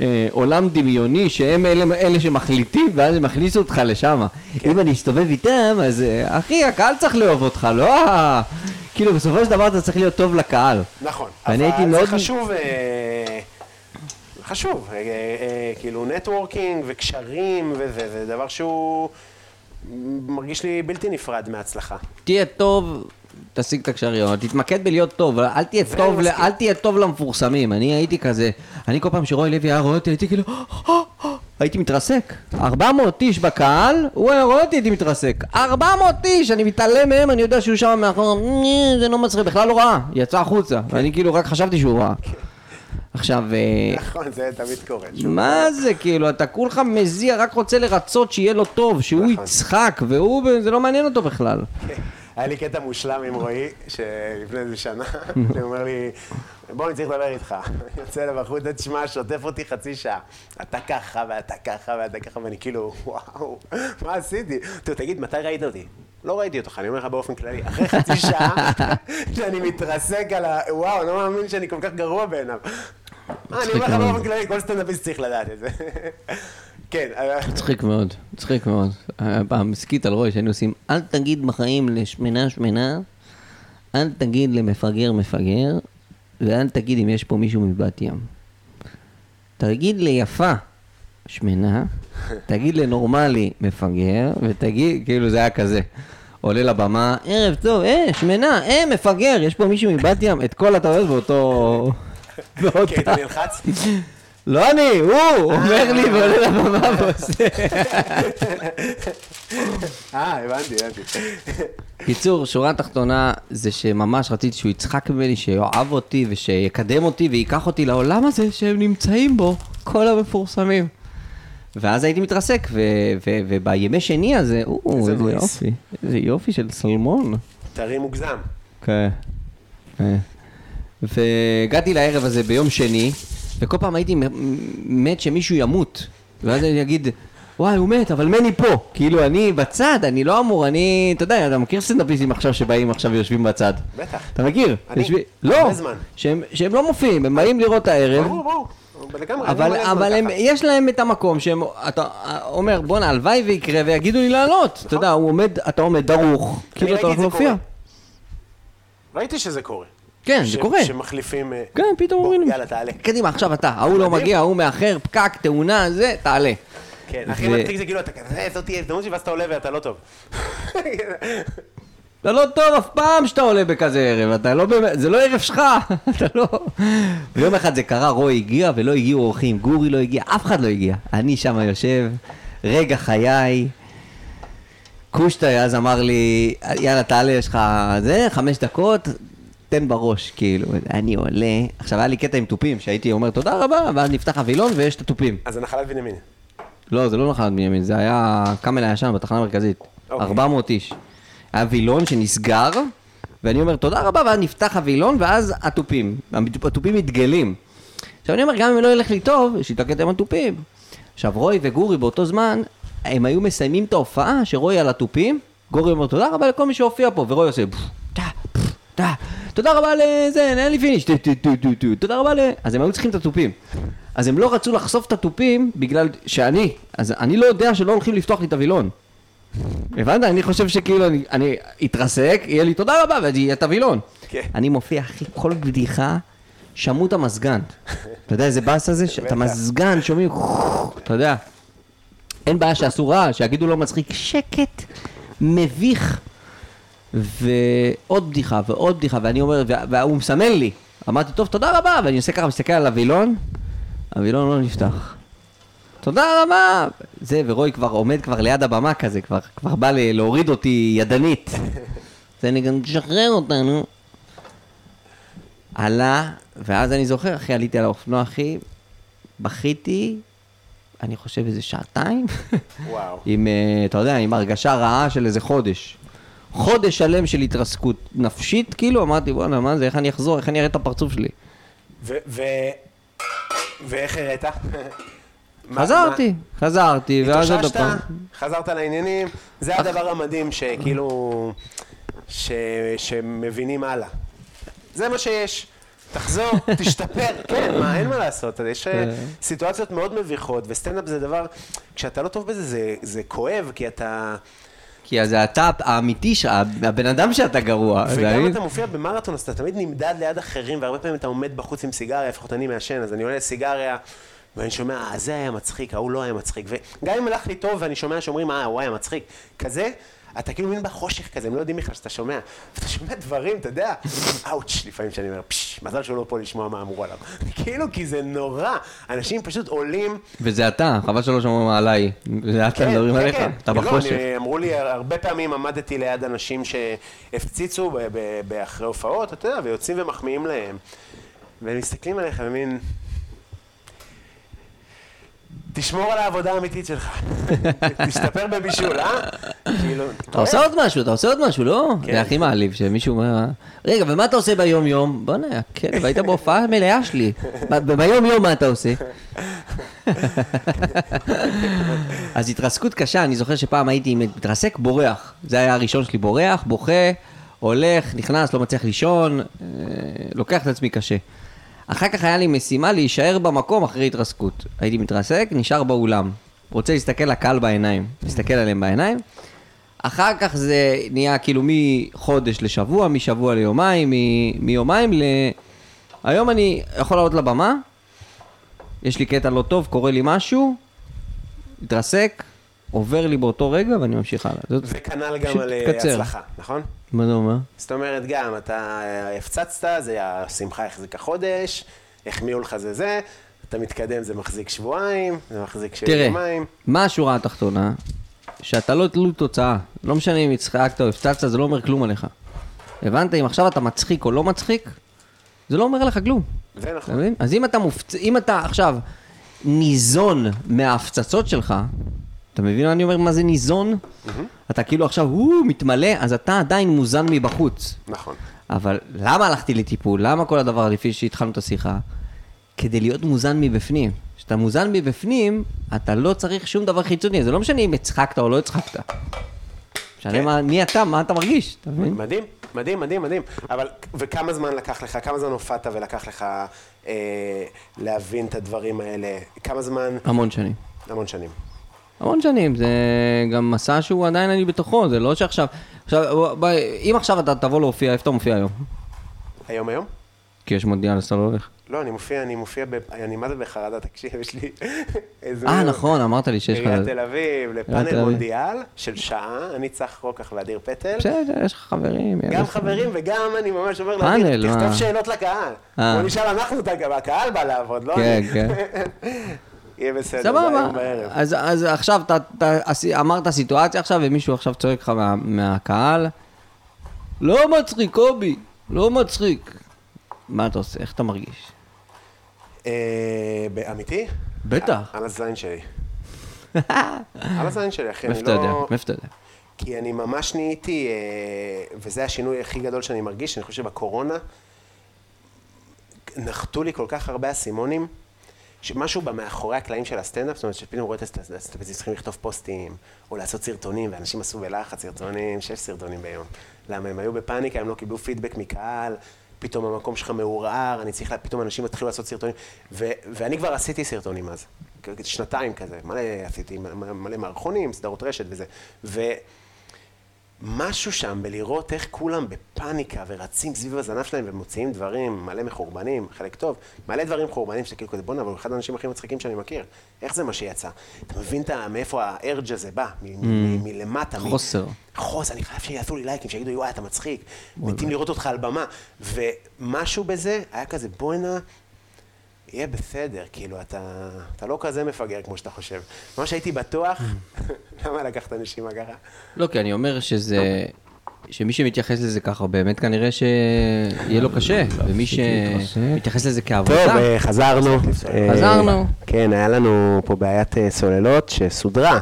אה, עולם דמיוני שהם אלה, אלה שמחליטים, ואז הם יכניסו אותך לשם. כן. אם אני אסתובב איתם, אז אה, אחי, הקהל צריך לאהוב אותך, לא ה... כאילו, בסופו של דבר אתה צריך להיות טוב לקהל. נכון, אבל זה מאוד- חשוב, אה, חשוב, אה, אה, כאילו נטוורקינג וקשרים וזה, זה דבר שהוא מרגיש לי בלתי נפרד מההצלחה. תהיה טוב, תשיג את הקשרים, אבל תתמקד בלהיות טוב, אל תהיה טוב. אל תהיה טוב למפורסמים. אני הייתי כזה, אני כל פעם שרועי לוי היה רואה אותי, הייתי כאילו, הייתי מתרסק. 400 איש בקהל, הוא היה רואה אותי, הייתי מתרסק. 400 איש, אני מתעלם מהם, אני יודע שהוא שם מאחור, "נה, זה לא מצחיק, בכלל לא ראה, יצא החוצה. ואני כאילו רק חשבתי שהוא ראה. עכשיו, אה, נכון, זה תמיד קורה. מה זה, כאילו, אתה כולך מזיע, רק רוצה לרצות שיהיה לו טוב, שהוא נכון. יצחק, והוא, זה לא מעניין אותו בכלל. היה לי קטע מושלם עם רועי, שלפני איזה שנה, הוא אומר לי, בוא, אני צריך לדבר איתך. אני יוצא אליו החוצה, תשמע, שוטף אותי חצי שעה. אתה ככה, ואתה ככה, ואתה ככה, ואני כאילו, וואו, מה עשיתי? טוב, תגיד, מתי ראית אותי? לא ראיתי אותך, אני אומר לך באופן כללי. אחרי חצי שעה, שאני מתרסק על ה... וואו, לא מאמין שאני כל כך גרוע בעיניו. אני אומר לך. באופן כללי, כל סטנדאפיסט צריך לדעת את זה. כן, אה, מצחיק מאוד, מצחיק מאוד. פעם הסכית על רוי שהיינו עושים, אל תגיד בחיים לשמנה שמנה, אל תגיד למפגר מפגר, ואל תגיד אם יש פה מישהו מבת ים. תגיד לי יפה, שמנה, תגיד לנורמלי, מפגר, ותגיד, כאילו זה היה כזה. עולה לבמה, ערב טוב, אה, שמנה, אה, מפגר, יש פה מישהו מבת ים, את כל הטעויות באותו... כי היית נלחץ? לא אני, הוא אומר לי ועולה לבמה ועושה. אה, הבנתי, הבנתי. קיצור, שורה תחתונה זה שממש רציתי שהוא יצחק ממני, שיאהב אותי ושיקדם אותי וייקח אותי לעולם הזה שהם נמצאים בו, כל המפורסמים. ואז הייתי מתרסק, ובימי שני הזה, או, איזה. יופי, איזה יופי של סלמון. טרי מוגזם. כן. כן. והגעתי לערב הזה ביום שני, וכל פעם הייתי מת שמישהו ימות. ואז אני אגיד, וואי, הוא מת, אבל מני פה. כאילו, אני בצד, אני לא אמור, אני, אתה יודע, אתה מכיר סטנדאפיסטים עכשיו שבאים עכשיו ויושבים בצד? בטח. אתה מכיר? אני, הרבה לא. שהם, שהם לא מופיעים, הם באים לראות את הערב. ברור, ברור. לגמרי, אבל, אבל הם. יש להם את המקום שהם, אתה אומר, בואנה, הלוואי ויקרה ויגידו לי לעלות. אתה יודע, הוא עומד, אתה עומד דרוך, כאילו אתה הולך להופיע. ראיתי שזה קורה. כן, ש- זה קורה. שמחליפים... אה, כן, פתאום אומרים יאללה, תעלה. קדימה, עכשיו אתה, ההוא לא. מגיע, ההוא מאחר, פקק, תאונה, זה, תעלה. כן, הכי מצחיק זה כאילו, אתה כזה, זאת תהיה הזדמנות שלי, ואז אתה עולה ואתה לא טוב. אתה לא טוב אף פעם שאתה עולה בכזה ערב, אתה לא באמת, זה לא ערב שלך, אתה לא... ויום אחד זה קרה, רוי הגיע ולא הגיעו אורחים, גורי לא הגיע, אף אחד לא הגיע. אני שם יושב, רגע חיי. קושטה אז אמר לי, יאללה תעלה, יש לך זה, חמש דקות, תן בראש, כאילו, אני עולה. עכשיו היה לי קטע עם תופים, שהייתי אומר תודה רבה, ואז נפתח הווילון ויש את התופים. אז זה נחלת בנימין. לא, זה לא נחלת בנימין, זה היה קאמל הישן בתחנה המרכזית. אוקיי. 400 איש. היה וילון שנסגר, ואני אומר תודה רבה, ואז נפתח הווילון, ואז התופים. התופים מתגלים. עכשיו אני אומר, גם אם לא ילך לי טוב, יש לי את הקטע עם התופים. עכשיו רוי וגורי באותו זמן, הם היו מסיימים את ההופעה, שרוי על התופים, גורי אומר תודה רבה לכל מי שהופיע פה, ורוי עושה טה, תודה רבה לזה, אין לי finish, תודה רבה ל... אז הם היו צריכים את התופים. אז הם לא רצו לחשוף את התופים בגלל שאני, אז אני לא יודע שלא הולכים לפתוח לי את הווילון. הבנת? אני חושב שכאילו אני, אני אתרסק, יהיה לי תודה רבה, ואז יהיה את הווילון. כן. אני מופיע, אחי, כל בדיחה, שמעו את המזגן. אתה יודע איזה באס הזה? את המזגן, שומעים, אתה יודע. אין בעיה שעשו רעש, שיגידו לא מצחיק, שקט, מביך. ועוד בדיחה ועוד בדיחה, ואני אומר, וה- והוא מסמן לי. אמרתי, טוב, תודה רבה, ואני עושה ככה, מסתכל על הווילון, הווילון לא נפתח. תודה רבה! זה, ורוי כבר עומד כבר ליד הבמה כזה, כבר, כבר בא להוריד אותי ידנית. זה אני גם תשחרר אותנו. עלה, ואז אני זוכר, אחי, עליתי על האופנוע, אחי, בכיתי, אני חושב איזה שעתיים, וואו. עם, אה, אתה יודע, עם הרגשה רעה של איזה חודש. חודש שלם של התרסקות נפשית, כאילו, אמרתי, בואנה, מה זה, איך אני אחזור, איך אני אראה את הפרצוף שלי? ו... ו... ואיך הראת? מה- חזרתי, חזרתי, ואז עוד? פעם. חזרת לעניינים? זה הדבר המדהים שכאילו... ש... שמבינים הלאה. זה מה שיש. תחזור, תשתפר, כן, מה, אין מה לעשות, יש אה, כן. סיטואציות מאוד מביכות, וסטנדאפ זה דבר, כשאתה לא טוב בזה, זה, זה כואב, כי אתה, כי זה אתה האמיתי, הבן אדם שאתה גרוע. וגם? אתה מופיע במרתון, אז אתה תמיד נמדד ליד אחרים, והרבה פעמים אתה עומד בחוץ עם סיגריה, לפחות אני מעשן, אז אני עולה לסיגריה, ואני שומע, אה, זה היה מצחיק, ההוא לא היה מצחיק, וגם אם הלך לי טוב ואני שומע שאומרים, אה, הוא היה מצחיק, כזה, אתה כאילו מין בחושך כזה, הם לא יודעים בכלל שאתה שומע, ואתה שומע דברים, אתה יודע, אאוץ', לפעמים שאני אומר, פשש, מזל שהוא לא פה לשמוע מה אמרו עליו, כאילו, כי זה נורא, אנשים פשוט עולים, וזה אתה, חבל שלא שומעים עליי. זה אתה מדברים עליך, אתה לא, בחושך. אמרו לי, הרבה פעמים עמדתי ליד אנשים שהפציצו באחרי הופעות, אתה יודע, ויוצאים ומחמיאים להם. והם מסתכלים עליך ומין... תשמור על העבודה האמיתית שלך. תשתפר בבישול, אה? כאילו... אתה עושה עוד משהו, אתה עושה עוד משהו, לא? כן. זה הכי מעליב, שמישהו אומר, רגע, ומה אתה עושה ביום-יום? בוא'נה, הכלב, היית בהופעה מלאה שלי. ביום-יום מה אתה עושה? אז התרסקות קשה, אני זוכר שפעם הייתי מתרסק, בורח. זה היה הראשון שלי, בורח, בוכה, הולך, נכנס, לא מצליח לישון, אה, לוקח את עצמי קשה. אחר כך היה לי משימה להישאר במקום אחרי התרסקות. הייתי מתרסק, נשאר באולם. רוצה להסתכל לקהל בעיניים. להסתכל עליהם בעיניים. אחר כך זה נהיה כאילו מחודש לשבוע, משבוע ליומיים, מ- מיומיים ל... היום אני יכול לעלות לבמה, יש לי קטע לא טוב, קורה לי משהו, מתרסק, עובר לי באותו רגע ואני ממשיך הלאה. וכנ"ל גם על אה. הצלחה, נכון? מה זה אומר? זאת אומרת, גם אתה אה, הפצצת, זה השמחה החזיקה חודש, החמיאו לך זה זה, אתה מתקדם, זה מחזיק שבועיים, זה מחזיק תראה, יומיים. מה השורה התחתונה? שאתה לא תלוי תוצאה. לא משנה אם הצחקת או הפצצת, זה לא אומר כלום עליך. הבנת? אם עכשיו אתה מצחיק או לא מצחיק, זה לא אומר לך כלום. זה אתה נכון. מבין? אז אם אתה מופצ... אם אתה עכשיו ניזון מההפצצות שלך, אתה מבין מה אני אומר? מה זה ניזון? אתה כאילו עכשיו, הוא מתמלא, אז אתה עדיין מוזן מבחוץ. נכון. אבל למה הלכתי לטיפול? למה כל הדבר לפי שהתחלנו את השיחה? כדי להיות מוזן מבפנים. כשאתה מוזן מבפנים, אתה לא צריך שום דבר חיצוני. זה לא משנה אם הצחקת או לא הצחקת. משנה כן. מי אתה, מה אתה מרגיש, אתה מבין? מדהים, מדהים, מדהים, מדהים. אבל, וכמה זמן לקח לך, כמה זמן הופעת ולקח לך אה, להבין את הדברים האלה? כמה זמן? המון שנים. המון שנים. המון שנים, זה גם מסע שהוא עדיין אני בתוכו, זה לא שעכשיו... עכשיו, בוא, אם עכשיו אתה תבוא להופיע, איפה אתה מופיע היום? היום היום? כי יש מונדיאל, אז אתה לא הולך. לא, אני מופיע, אני מופיע, ב... אני מה זה בחרדה, תקשיב, יש לי איזה... אה, נכון, אמרת לי שיש לך... עיריית תל אביב, לפאנל. מונדיאל של שעה, אני צח רוקח ואדיר פטל. בסדר, יש לך חברים. גם חברים וגם אני ממש אומר לאדיר, תכתוב? שאלות לקהל. אה. בוא נשאל אנחנו, הקהל, הקהל בא לעבוד, לא כן, אני. כן. יהיה בסדר, זה היום בערב. אז, אז עכשיו אתה, אתה עשי- אמרת סיטואציה עכשיו ומישהו עכשיו צועק לך מה, מהקהל, לא מצחיק, קובי, לא מצחיק. מה אתה עושה? איך אתה מרגיש? אה, באמיתי? בטח. על הזין שלי. על הזין שלי, אחי, אני מאיפה אתה יודע? לא... מאיפה אתה יודע? כי אני ממש נהייתי, אה, וזה השינוי הכי גדול שאני מרגיש, אני חושב שבקורונה, נחתו לי כל כך הרבה אסימונים, שמשהו במאחורי הקלעים של הסטנדאפ, זאת אומרת שפתאום רואה את הסטנדאפיסטים צריכים לכתוב פוסטים, או לעשות סרטונים, ואנשים עשו בלחץ סרטונים, שש סרטונים ביום. למה הם היו בפאניקה, הם לא קיבלו פידבק מקהל, פתאום המקום שלך מעורער, אני צריך, לה- פתאום אנשים התחילו לעשות סרטונים, ו- ואני כבר עשיתי סרטונים אז, שנתיים כזה, מלא עשיתי, מלא מערכונים, סדרות רשת וזה, ו... משהו שם בלראות איך כולם בפאניקה ורצים סביב הזנב שלהם ומוציאים דברים מלא מחורבנים, חלק טוב, מלא דברים חורבנים שאתה כאילו כזה, בואנה, אבל הוא אחד האנשים הכי מצחיקים שאני מכיר. איך זה מה שיצא? אתה מבין מאיפה הארג' הזה בא? מ- מלמטה. חוסר. חוסר, אני חייב שיעשו לי לייקים, שיגידו, וואי, אתה מצחיק. מתים לראות אותך על במה. ומשהו בזה היה כזה, בואנה, יהיה בסדר, כאילו, אתה, אתה לא כזה מפגר כמו שאתה חושב. ממש הייתי בטוח, למה לקחת נשימה ככה? לא, כי אני אומר שזה... שמי שמתייחס לזה ככה, באמת כנראה שיהיה לו קשה, ומי שמתייחס לזה טוב, כעבודה, אה, חזרנו. אה, חזרנו. כן, היה לנו פה בעיית אה, סוללות שסודרה.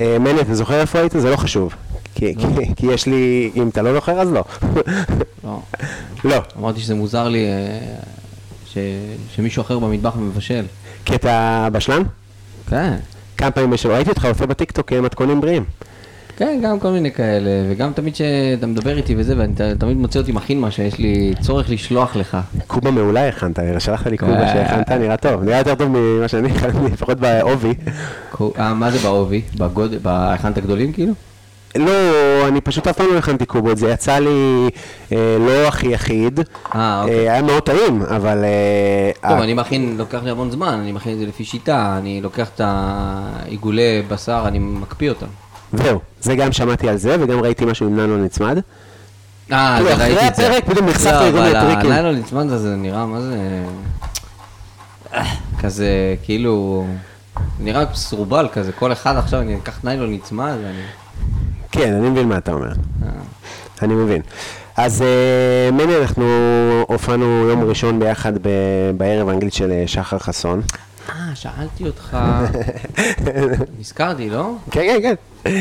אה, מני, אתה זוכר איפה היית? זה לא חשוב. כי- כי- כי יש לי, אם אתה לא זוכר, אז לא. לא, לא, אמרתי שזה מוזר לי אה, ש- שמישהו אחר במטבח מבשל. כי אתה בשלן? כן. כמה פעמים בשבוע, ראיתי אותך עושה בטיקטוק אה, מתכונים בריאים. כן, גם כל מיני כאלה, וגם תמיד שאתה מדבר איתי וזה, ואני תמיד מוצא אותי מכין מה שיש לי צורך לשלוח לך. קובה מעולה הכנת, שלחת לי כן. קובה שהכנת, נראה טוב, נראה יותר טוב ממה שאני הכנתי, לפחות בעובי. אה, מה זה בעובי? בהכנת הגדולים כאילו? לא, אני פשוט אף פעם לא הכנתי קובות, זה יצא לי אה, לא הכי אחיד. אה, אוקיי. אה, היה מאוד טעים, אבל... אה, טוב, אה, אני מכין, לוקח לי המון זמן, אני מכין את זה לפי שיטה, אני לוקח את העיגולי בשר, אני מקפיא אותם. זהו, זה גם שמעתי על זה, וגם ראיתי משהו עם ננו נצמד. אה, כאילו, זה אחרי ראיתי את זה. הפרק פתאום נחשפתי לא, לכל מיני טריקים. הלילה נצמד הזה נראה, מה זה... כזה, כאילו... נראה סרובל כזה, כל אחד עכשיו, אני אקח ניילון נצמד, ואני... כן, אני מבין מה אתה אומר. אה. אני מבין. אז אה, מני, אנחנו הופענו יום ראשון ביחד בערב האנגלית של אה, שחר חסון. אה, שאלתי אותך... נזכרתי, לא? כן, כן, כן.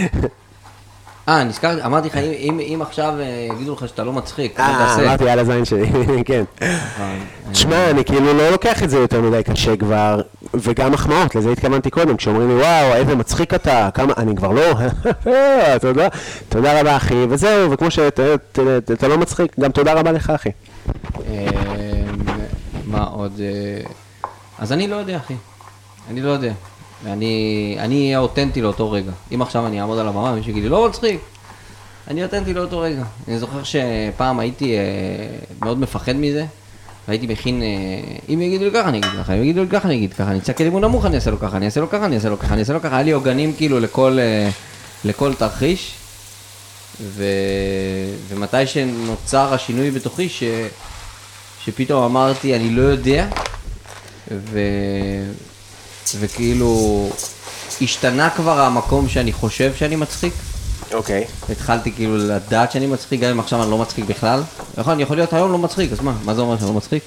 אה, נזכרתי, אמרתי לך, אם- עכשיו אה, יגידו לך שאתה לא מצחיק, מה אה, תעשה? אמרתי על הזין שלי, כן. אה, תשמע, אני כאילו לא לוקח את זה יותר מדי קשה כבר, וגם מחמאות, לזה התכוונתי קודם, כשאומרים לי, וואו, איזה מצחיק אתה, כמה, אני כבר לא, תודה, תודה רבה אחי, וזהו, וכמו שאתה לא מצחיק, גם תודה רבה לך אחי. אה, מה עוד? אה, אז אני לא יודע, אחי. אני לא יודע. אני אהיה אותנטי לאותו רגע. אם עכשיו אני אעמוד על הבמה ומישהו יגיד לי, לא מצחיק, אני אותנטי לאותו רגע. אני זוכר שפעם הייתי אה, מאוד מפחד מזה. והייתי מכין, אה, אם יגידו לי ככה אני אגיד ככה, אם יגידו לי ככה אני אגיד ככה, אני אצעק כלימון נמוך אני אעשה לו ככה, אני אעשה לו ככה, אני אעשה לו ככה, אני אעשה לו ככה, היה לי עוגנים כאילו לכל, אה, לכל תרחיש, ו... ומתי שנוצר השינוי בתוכי, ש... שפתאום אמרתי, אני לא יודע, ו... וכאילו השתנה כבר המקום שאני חושב שאני מצחיק. אוקיי. התחלתי כאילו לדעת שאני מצחיק, גם אם עכשיו אני לא מצחיק בכלל. יכול, אני יכול להיות היום לא מצחיק, אז מה? מה זה אומר שאני לא מצחיק?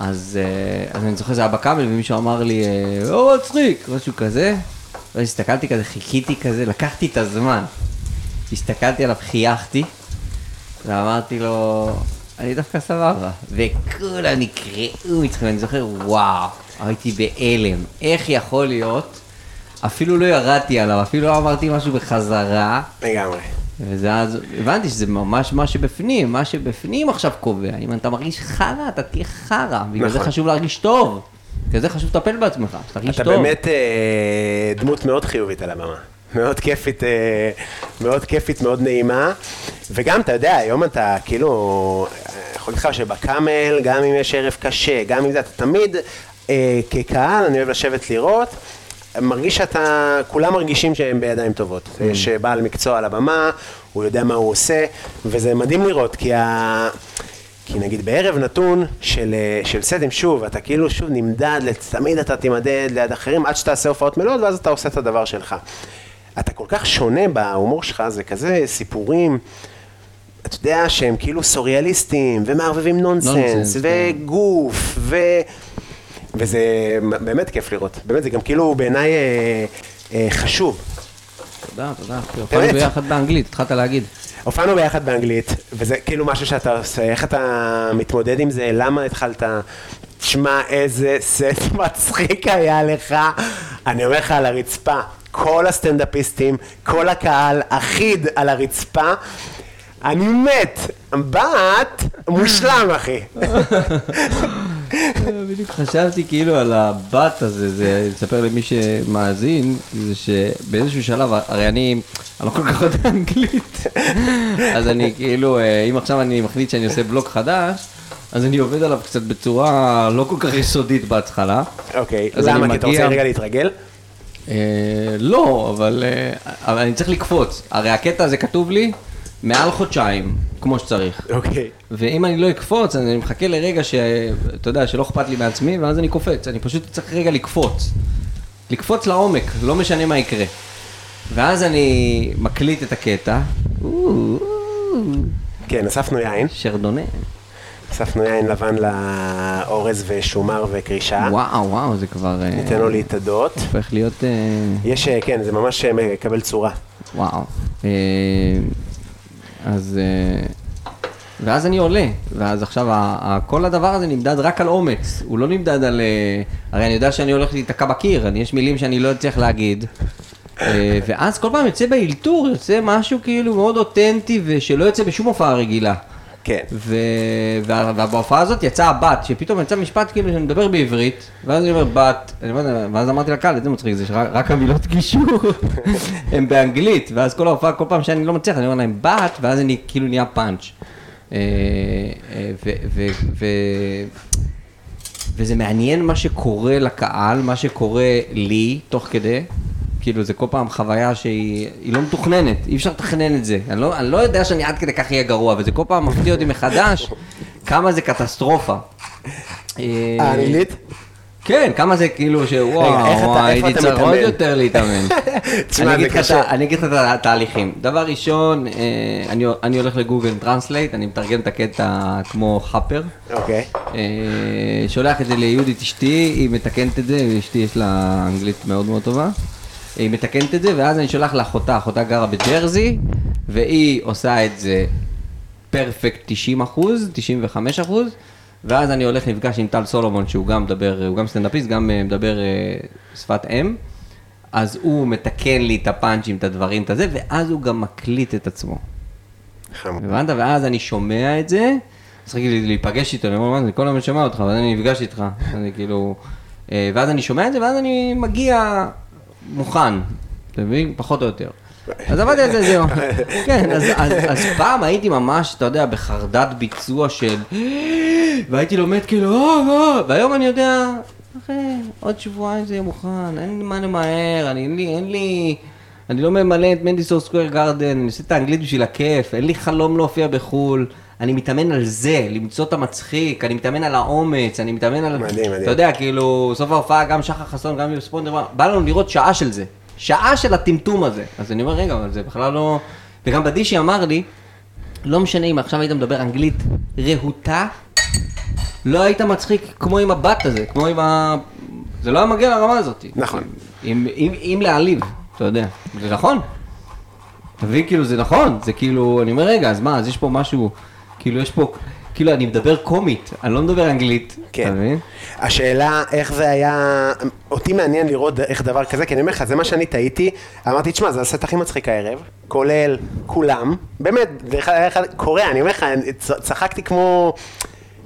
אז, אה, אז אני זוכר, זה היה בכבל, ומישהו אמר לי, אה, לא מצחיק, משהו כזה. ואז הסתכלתי כזה, חיכיתי כזה, לקחתי את הזמן. הסתכלתי עליו, חייכתי, ואמרתי לו, אני דווקא סבבה. וכולם נקרעו מצחיק, ואני זוכר, וואו, הייתי בהלם. איך יכול להיות? אפילו לא ירדתי עליו, אפילו לא אמרתי משהו בחזרה. לגמרי. וזה אז, הבנתי שזה ממש מה שבפנים, מה שבפנים עכשיו קובע. אם אתה מרגיש חרא, אתה תהיה חרא. בגלל זה נכון. חשוב להרגיש טוב. בגלל זה חשוב לטפל בעצמך, שתרגיש אתה טוב. באמת אה, דמות מאוד חיובית על הבמה. מאוד כיפית, אה, מאוד כיפית, מאוד נעימה. וגם, אתה יודע, היום אתה כאילו, אה, יכול להגיד לך שבקאמל, גם אם יש ערב קשה, גם אם זה, אתה תמיד, אה, כקהל, אני אוהב לשבת לראות. מרגיש שאתה, כולם מרגישים שהם בידיים טובות. Mm. יש אה, בעל מקצוע על הבמה, הוא יודע מה הוא עושה, וזה מדהים לראות, כי ה... כי נגיד בערב נתון של, אה, של סטים, שוב, אתה כאילו שוב נמדד, תמיד אתה תימדד ליד אחרים עד שתעשה הופעות מלאות ואז אתה עושה את הדבר שלך. אתה כל כך שונה בהומור שלך, זה כזה סיפורים, אתה יודע, שהם כאילו סוריאליסטים, ומערבבים נונסנס, נונסנס, כן. וגוף, ו... וזה באמת כיף לראות. באמת, זה גם כאילו בעיניי אה, אה, חשוב. תודה, תודה. הופענו ביחד באנגלית, התחלת להגיד. הופענו ביחד באנגלית, וזה כאילו משהו שאתה עושה, איך אתה מתמודד עם זה, למה התחלת, תשמע איזה סט מצחיק היה לך, אני אומר לך על הרצפה, כל הסטנדאפיסטים, כל הקהל אחיד על הרצפה, אני מת, בת מושלם אחי. בדיוק חשבתי כאילו על הבת הזה, זה, אספר למי שמאזין, זה שבאיזשהו שלב, הרי אני, אני לא כל כך יודע אנגלית, אז אני כאילו, אה, אם עכשיו אני מחליט שאני עושה בלוג חדש, אז אני עובד עליו קצת בצורה לא כל כך יסודית בהתחלה. אוקיי, אז אני למה? כי אתה רוצה רגע להתרגל? אה, לא, אבל, אה, אבל אני צריך לקפוץ. הרי הקטע הזה כתוב לי מעל חודשיים, כמו שצריך. אוקיי. ואם אני לא אקפוץ, אני מחכה לרגע שאתה יודע, שלא אכפת לי מעצמי, ואז אני קופץ. אני פשוט צריך רגע לקפוץ. לקפוץ לעומק, לא משנה מה יקרה. ואז אני מקליט את הקטע. כן, אספנו יין, שרדונה. אספנו יין לבן לאורז ושומר וקרישה, וואו, וואו, זה כבר אה, ניתן לו להתאדות. הופך להיות... אה, יש, אה, כן, זה ממש מקבל צורה. וואו. אז... ואז אני עולה, ואז עכשיו כל הדבר הזה נמדד רק על אומץ, הוא לא נמדד על... אה, הרי אני יודע שאני הולך להיתקע בקיר, יש מילים שאני לא אצליח להגיד. אה, ואז כל פעם יוצא באלתור, יוצא משהו כאילו מאוד אותנטי ושלא יוצא בשום הופעה רגילה. כן. ו... וה- ובהופעה הזאת יצא הבת, שפתאום יצא משפט כאילו שאני מדבר בעברית, ואז אני אומר בת, אני אומר, ואז אמרתי לקהל, איזה מצחיק זה, שרק רק המילות גישור הם באנגלית, ואז כל ההופעה, כל פעם שאני לא מצליח, אני אומר להם בת, ואז אני כאילו נהיה פאנץ'. אה, אה, וזה מעניין מה שקורה לקהל, מה שקורה לי, תוך כדי. כאילו, זה כל פעם חוויה שהיא היא לא מתוכננת, אי אפשר לתכנן את זה. אני לא, אני לא יודע שאני עד כדי כך אהיה גרוע, וזה כל פעם מפתיע אותי מחדש, כמה זה קטסטרופה. אה, האנגלית? כן, כמה זה כאילו שוואו, הייתי צריך עוד? יותר להתאמן. אני אגיד לך את התהליכים. דבר ראשון, אה, אני- אני הולך ל Google Translate, אני מתרגם את הקטע כמו חאפר. אוקיי. אה, שולח את זה ליהודית אשתי, היא מתקנת את זה, אשתי יש לה אנגלית מאוד מאוד טובה. היא מתקנת את זה, ואז אני שולח לאחותה, אחותה גרה בג'רזי, והיא עושה את זה perfect 90 אחוז, 95 אחוז, ואז אני הולך נפגש עם טל סולומון, שהוא גם מדבר, הוא גם סטנדאפיסט, גם אה, מדבר אה, שפת אם, אז הוא מתקן לי את הפאנצ'ים, את הדברים, את הזה, ואז הוא גם מקליט את עצמו. הבנת? ואז אני שומע את זה, צריך להיפגש איתו, אני אומר, אני כל היום שומע אותך, ואז אני נפגש איתך, אני כאילו, אה, ואז אני שומע את זה, ואז אני מגיע מוכן, אתה מבין? פחות או יותר. אז עבדתי על זה, זהו. כן, אז, אז, אז פעם הייתי ממש, אתה יודע, בחרדת ביצוע של... והייתי לומד כאילו, אה, אה, והיום אני יודע, אחי, עוד שבועיים זה יהיה מוכן, אין לי מה למהר, אני, אין לי, אין לי... אני לא ממלא את מנדיסון סקוויר גרדן, אני עושה את האנגלית בשביל הכיף, אין לי חלום להופיע בחו"ל. אני מתאמן על זה, למצוא את המצחיק, אני מתאמן על האומץ, אני מתאמן על... מדהים, מדהים. אתה יודע, כאילו, סוף ההופעה, גם שחר חסון, גם יוסף ספונדר, בא לנו לראות שעה של זה. שעה של הטמטום הזה. אז אני אומר, רגע, אבל זה בכלל לא... וגם בדישי אמר לי, לא משנה אם עכשיו היית מדבר אנגלית רהוטה, לא היית מצחיק כמו עם הבת הזה, כמו עם ה... זה לא היה מגיע לרמה הזאת. נכון. אם, אם, אם להעליב, אתה יודע. זה נכון. אתה מבין, כאילו, זה נכון. זה כאילו, אני אומר, רגע, אז מה, אז יש פה משהו, כאילו, יש פה, כאילו, אני מדבר קומית, אני לא מדבר אנגלית. כן. אתה מבין? השאלה איך זה היה, אותי מעניין לראות איך דבר כזה, כי אני אומר לך, זה מה שאני טעיתי, אמרתי, תשמע, זה הסט הכי מצחיק הערב, כולל כולם, באמת, היה אחד, קורע, אני אומר לך, צחקתי כמו,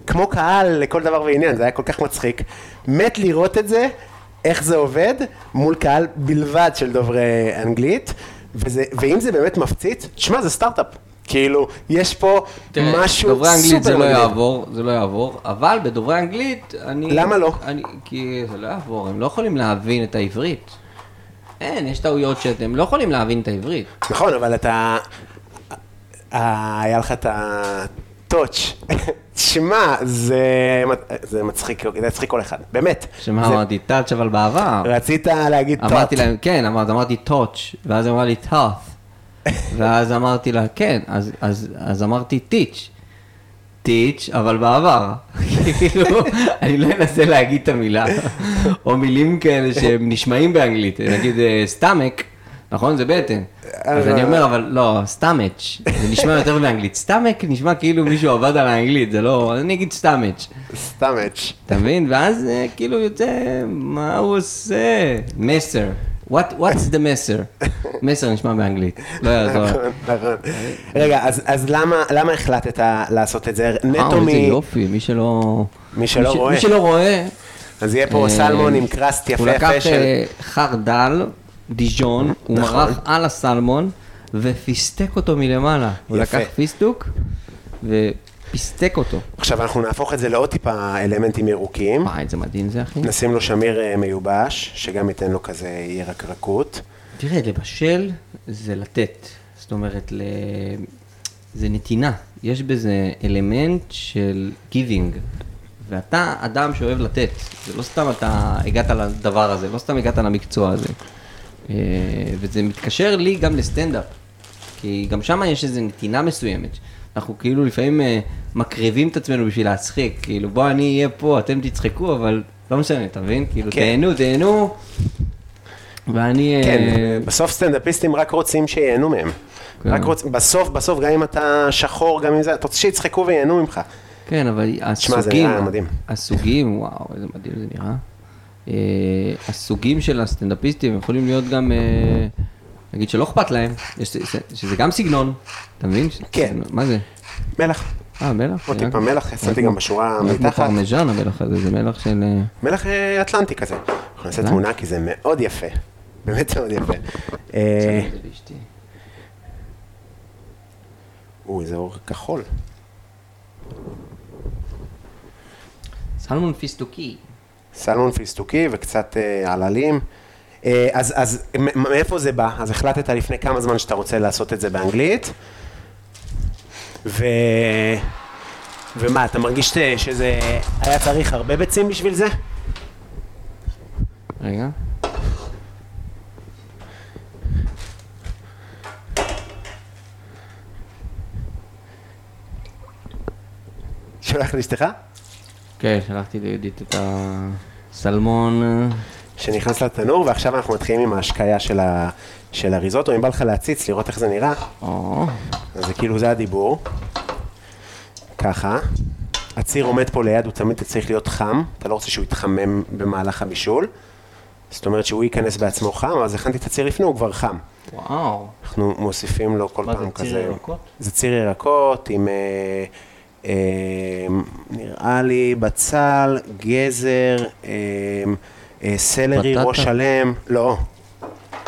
כמו קהל לכל דבר ועניין, זה היה כל כך מצחיק. מת לראות את זה, איך זה עובד, מול קהל בלבד של דוברי אנגלית, וזה, ואם זה באמת מפציץ, תשמע, זה סטארט-אפ. כאילו, יש פה תראה, משהו דוברי אנגלית סופר זה לא מגניב. יעבור, זה לא יעבור, אבל בדוברי אנגלית, אני... למה לא? אני, כי זה לא יעבור, הם לא יכולים להבין את העברית. אין, יש טעויות שאתם לא יכולים להבין את העברית. נכון, אבל אתה... אה, היה לך את הטוץ'. תשמע, זה זה מצחיק, זה מצחיק כל אחד, באמת. שמה זה- אמרתי, טאץ' אבל בעבר. רצית להגיד טוב. אמרתי להם, כן, אמרתי, טאץ', ואז אמרה לי טאף. ואז אמרתי לה, כן, אז, אז, אז אמרתי טיץ'. טיץ', אבל בעבר. כאילו, אני לא אנסה להגיד את המילה. או מילים כאלה שהם נשמעים באנגלית. נגיד stomach, נכון? זה בטן. אז אני אומר, אבל לא, stomatch, זה נשמע יותר באנגלית. stomach נשמע כאילו מישהו עבד על האנגלית, זה לא, אני אגיד stomatch. אץ'. אתה מבין? ואז אה, כאילו יוצא, מה הוא עושה? מסר. What, what's the מסר? מסר נשמע באנגלית. לא יעזור. נכון, נכון. רגע, אז- אז למה- למה החלטת לעשות את זה? אה, נטו מ... איזה יופי, מי שלא... מי שלא רואה. מי שלא רואה... אז יהיה פה אה, סלמון עם crust יפה הוא לקח יפה של... אה, חרדל, דיג'ון, הוא נכון. מרח על הסלמון ופיסטק אותו מלמעלה. הוא. לקח פיסטוק ופיסטק אותו. עכשיו אנחנו נהפוך את זה לעוד טיפה אלמנטים ירוקים. וואי, איזה מדהים זה, אחי. נשים לו שמיר אה, מיובש, שגם ייתן לו כזה ירקרקות. תראה, לבשל זה לתת. זאת אומרת, ל... זה נתינה. יש בזה אלמנט של גיבינג. ואתה אדם שאוהב לתת. זה לא סתם אתה הגעת לדבר הזה, לא סתם הגעת למקצוע הזה. אה, וזה מתקשר לי גם לסטנדאפ. כי גם שם יש איזו נתינה מסוימת. אנחנו כאילו לפעמים אה, מקריבים את עצמנו בשביל להצחיק. כאילו, בוא אני אהיה פה, אתם תצחקו, אבל לא משנה, אתה מבין? כאילו, כן. תהנו, תהנו. ואני... כן, אה, בסוף סטנדאפיסטים רק רוצים שייהנו מהם. כן. רק רוצים, בסוף, בסוף, גם אם אתה שחור, גם אם זה, אתה רוצה שיצחקו וייהנו ממך. כן, אבל תשמע, זה הסוגים, נראה מדהים. הסוגים, וואו, איזה מדהים זה נראה. אה, הסוגים של הסטנדאפיסטים יכולים להיות גם, נגיד שלא אכפת להם, יש- שזה- גם סגנון, אתה מבין? כן. מה זה? מלח, אה, מלח? עוד טיפה מלח, שמתי גם בשורה מתחת. פרמז'ן המלח הזה, זה מלח של... אה, מלח אה, אטלנטי כזה. אנחנו נעשה אה? תמונה כי זה מאוד יפה. באמת מאוד יפה. זה. אוי, זה אור כחול. סלמון פיסטוקי. סלמון פיסטוקי וקצת עלעלים. אה, אז, אז מאיפה זה בא? אז החלטת לפני כמה זמן שאתה רוצה לעשות את זה באנגלית. ו... ומה, אתה מרגיש שזה היה צריך הרבה ביצים בשביל זה? רגע. שולח לאשתך? כן, שלחתי ליהודית את הסלמון. שנכנס לתנור, ועכשיו אנחנו מתחילים עם ההשקיה של, ה... של הריזוטו. אם בא לך להציץ, לראות איך זה נראה, או, אז זה כאילו, זה הדיבור. ככה. הציר עומד פה ליד, הוא תמיד צריך להיות חם, אתה לא רוצה שהוא יתחמם במהלך הבישול. זאת אומרת שהוא ייכנס בעצמו חם, אז הכנתי את הציר לפני, הוא כבר חם. וואו. אנחנו מוסיפים לו כל מה זה, פעם ציר כזה... ירקות? זה ציר ירקות עם, אה, אה, נראה לי, בצל, גזר, אה, סלרי, בטטה? ראש שלם, לא.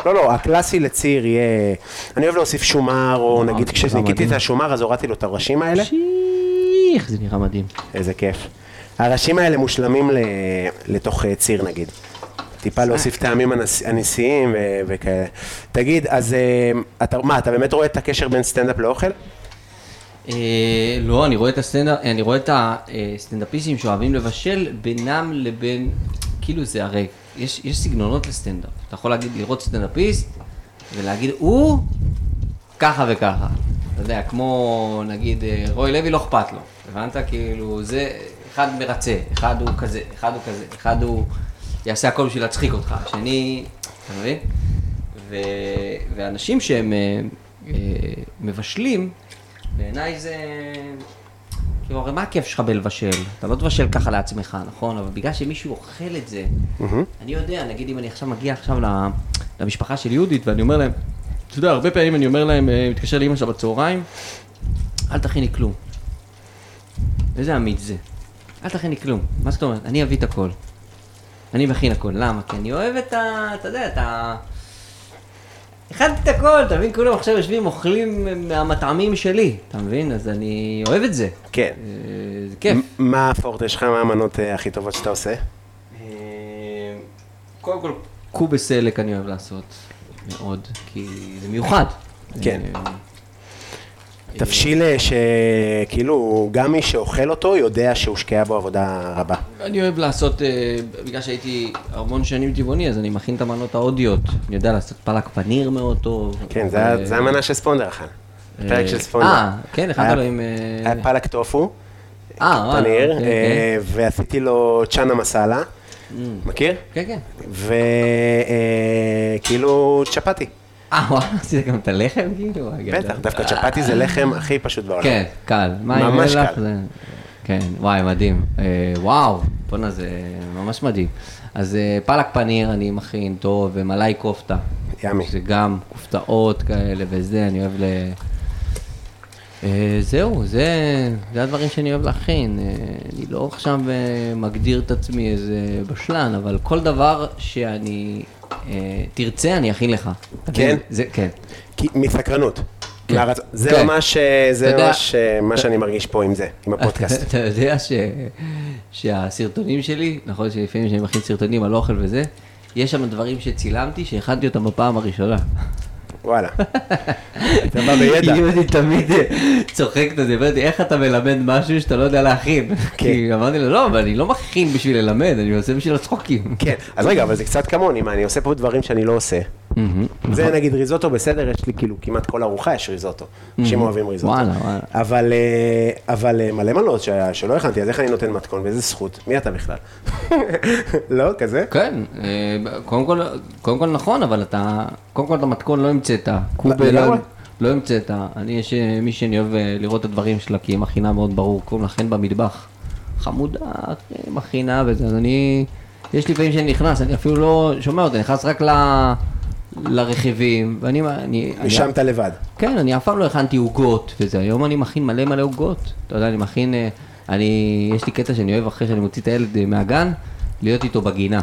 לא, לא, הקלאסי לציר יהיה... אני אוהב להוסיף שומר, או נגיד כשניקיתי. את השומר אז הורדתי לו את הראשים האלה. שיח, זה נראה מדהים. איזה כיף. הראשים האלה מושלמים ל... לתוך אה, ציר נגיד. טיפה להוסיף טעמים הנשיאים ו- וכאלה. תגיד, אז אה, אתה, מה, אתה באמת רואה את הקשר בין סטנדאפ לאוכל? אה, לא, אני רואה את הסטנדאפיסטים שאוהבים לבשל בינם לבין, כאילו זה הרי, יש, יש סגנונות לסטנדאפ. אתה יכול להגיד, לראות סטנדאפיסט ולהגיד, הוא ככה וככה. אתה יודע, כמו נגיד אה, רוי לוי לא אכפת לו, הבנת? כאילו, זה, אחד מרצה, אחד הוא כזה, אחד הוא כזה, אחד הוא יעשה הכל בשביל להצחיק אותך, השני, אתה מבין? ו... ואנשים שהם אה, אה, מבשלים, בעיניי זה... כאילו, הרי מה הכיף שלך בלבשל? אתה לא תבשל ככה לעצמך, נכון? אבל בגלל שמישהו אוכל את זה, אני יודע, נגיד אם אני עכשיו מגיע עכשיו למשפחה של יהודית ואני אומר להם, אתה יודע, הרבה פעמים אני אומר להם, אה, מתקשר לאמא שלה בצהריים, אל תכיני כלום. איזה אמיץ זה. אל תכיני כלום. מה זאת אומרת? אני אביא את הכל. אני מכין הכל. למה? כי אני אוהב את ה... אתה יודע, את ה... הכנתי את הכל, אתה מבין? כולם עכשיו יושבים, אוכלים מהמטעמים שלי, אתה מבין? אז אני אוהב את זה. כן. אה, זה כיף. מה הפורטה שלך, מה המנות אה, הכי טובות שאתה עושה? אה, קודם כל, קובה סלק אני אוהב לעשות מאוד, כי זה מיוחד. כן. תבשיל אה, שכאילו גם מי שאוכל אותו יודע שהושקעה בו עבודה רבה. אני אוהב לעשות, אה, בגלל שהייתי המון שנים טבעוני, אז אני מכין את המנות ההודיות. אני יודע לעשות פלק פניר מאוד טוב. כן, זה אה, המנה של ספונדר אכל. פרק של ספונדר. אה, כן, היה- לו עם... היה פלק טופו, פניר, אוקיי, אה, ועשיתי לו צ'אנה מסאלה, מכיר? כן, כן. וכאילו צ'פטי. אה, וואלה, עשית גם את הלחם, כאילו? בטח, דווקא צ'פטי זה לחם הכי פשוט בעולם. כן, קל. ממש קל. כן, וואי, מדהים. אה, וואו, בואנה, זה ממש מדהים. אז אה, פלק פניר אני מכין טוב, ומלאי כופתה. ימי. זה גם כופתאות כאלה וזה, אני אוהב ל... אה, זהו, זה, זה הדברים שאני אוהב להכין. אני לא עכשיו מגדיר את עצמי איזה בשלן, אבל כל דבר שאני תרצה, אני אכין לך. כן? זה, כן. כי- מסקרנות. כן. מהרצ- זה כן. ממש, אה, זה יודע- ממש אה, מה שאני מרגיש פה עם זה, עם הפודקאסט. אתה יודע ש... שהסרטונים שלי, נכון שלפעמים כשאני מכין סרטונים על אוכל וזה, יש שם דברים שצילמתי שהכנתי אותם בפעם הראשונה. וואלה. אתה בא בידע. אני תמיד צוחקת על זה, אמרתי, איך אתה מלמד משהו שאתה לא יודע להכין? כי אמרתי לו, לא, אבל אני לא מכין בשביל ללמד, אני עושה בשביל הצחוקים. כן, אז רגע, אבל זה קצת כמוני, מה, אני עושה פה דברים שאני לא עושה. זה נגיד ריזוטו בסדר, יש לי כאילו כמעט כל ארוחה יש ריזוטו. אנשים אוהבים ריזוטו. וואלה, וואלה. אבל, אה, אבל אה, מלא מנות ש- שלא הכנתי, אז איך אני נותן מתכון, באיזה זכות? מי אתה בכלל? לא, כזה? כן, אה, קודם כל, נכון, אבל אתה, קודם כל את המתכון לא המצאת, קובה לא. לא המצאת, אני יש מי שאני אוהב לראות את הדברים שלה, כי היא מכינה מאוד ברור, קוראים לה חן במטבח, חמודה, מכינה וזה, אז אני, יש לי פעמים שאני נכנס, אני אפילו לא שומע אותה, אני נכנס רק ל... לרכיבים, ואני, אני, אתה לבד. כן, אני אף פעם לא הכנתי עוגות וזה, היום אני מכין מלא מלא עוגות. אתה יודע, אני מכין, אה, אני, יש לי קטע שאני אוהב אחרי שאני מוציא את הילד אה, מהגן, להיות איתו בגינה.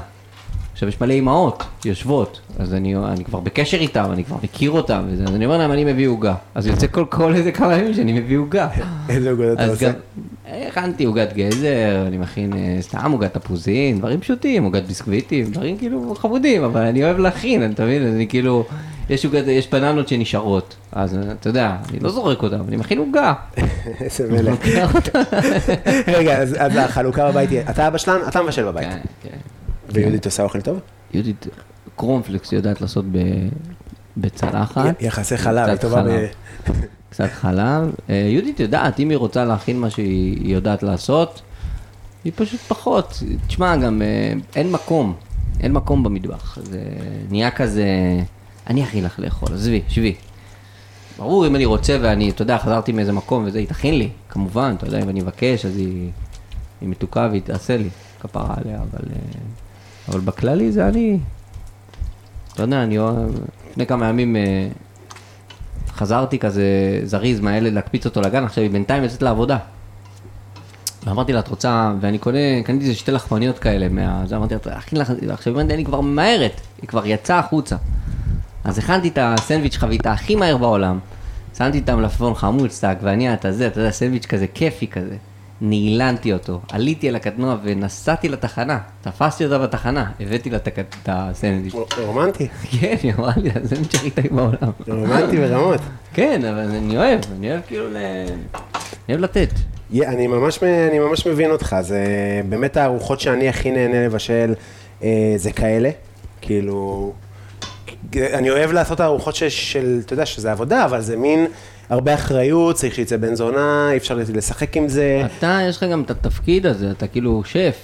עכשיו יש מלא אימהות יושבות, אז אני, אני כבר בקשר איתם, אני כבר מכיר אותם, וזה, אז אני אומר להם, אני מביא עוגה. אז יוצא כל, כל איזה כמה ימים שאני מביא עוגה. איזה עוגות אתה עושה? גם, הכנתי עוגת גזר, אני מכין אה, סתם עוגת תפוזים, דברים פשוטים, עוגת ביסקוויטים, דברים כאילו חמודים, אבל אני אוהב להכין, אתה מבין? אני כאילו, יש עוגת, יש בננות שנשארות, אז אה, אתה יודע, אני לא זורק אותם, אני מכין עוגה. איזה מלך. רגע, אז אז החלוקה בבית אתה הבשלן, אתה מבשל בבית. כן, כן. ויהודית עושה אוכל טוב? יהודית, קרונפלקס יודעת לעשות בצלחת. יחסי חלב, היא טובה ב... קצת חלב. אה, יהודית יודעת, אם היא רוצה להכין מה שהיא היא יודעת לעשות, היא פשוט פחות. תשמע, גם אה, אין מקום, אין מקום במטבח. זה נהיה כזה, אני אכין לך לאכול, עזבי, שבי. ברור, אם אני רוצה ואני, אתה יודע, חזרתי מאיזה מקום וזה, היא תכין לי, כמובן, אתה יודע, אם אני אבקש, אז היא, היא מתוקה והיא תעשה לי, כפרה עליה, אבל, אה, אבל בכללי זה אני, אתה יודע, אני אוהב, לפני כמה ימים אה, חזרתי כזה זריז מהילד להקפיץ אותו לגן, עכשיו היא בינתיים יוצאת לעבודה. ואמרתי לה, את רוצה, ואני קונה, קניתי איזה שתי לחמניות כאלה, מה... זה אמרתי לה, אכין לך, עכשיו היא אומרת אני כבר ממהרת, היא כבר יצאה החוצה. אז הכנתי את הסנדוויץ' חביתה הכי מהר בעולם, שמתי את המלפפון חמוץ, את העגבניה, את הזה, אתה יודע, סנדוויץ' כזה כיפי כזה. נעילנתי אותו, עליתי על הקטנוע ונסעתי לתחנה, תפסתי אותה בתחנה, הבאתי לה את הסנדוויץ'. רומנטי, כן, היא אמרה לי, זה הסנדוויץ' הכי טעים בעולם. רומנטי ברמות. כן, אבל אני אוהב, אני אוהב כאילו ל... אני אוהב לתת. אני ממש, מבין אותך, זה באמת הארוחות שאני הכי נהנה לבשל, אה, זה כאלה, כאילו, אני אוהב לעשות הארוחות של, אתה יודע, שזה עבודה, אבל זה מין הרבה אחריות, צריך שיצא בן זונה, אי אפשר לשחק עם זה. אתה, יש לך גם את התפקיד הזה, אתה כאילו שף.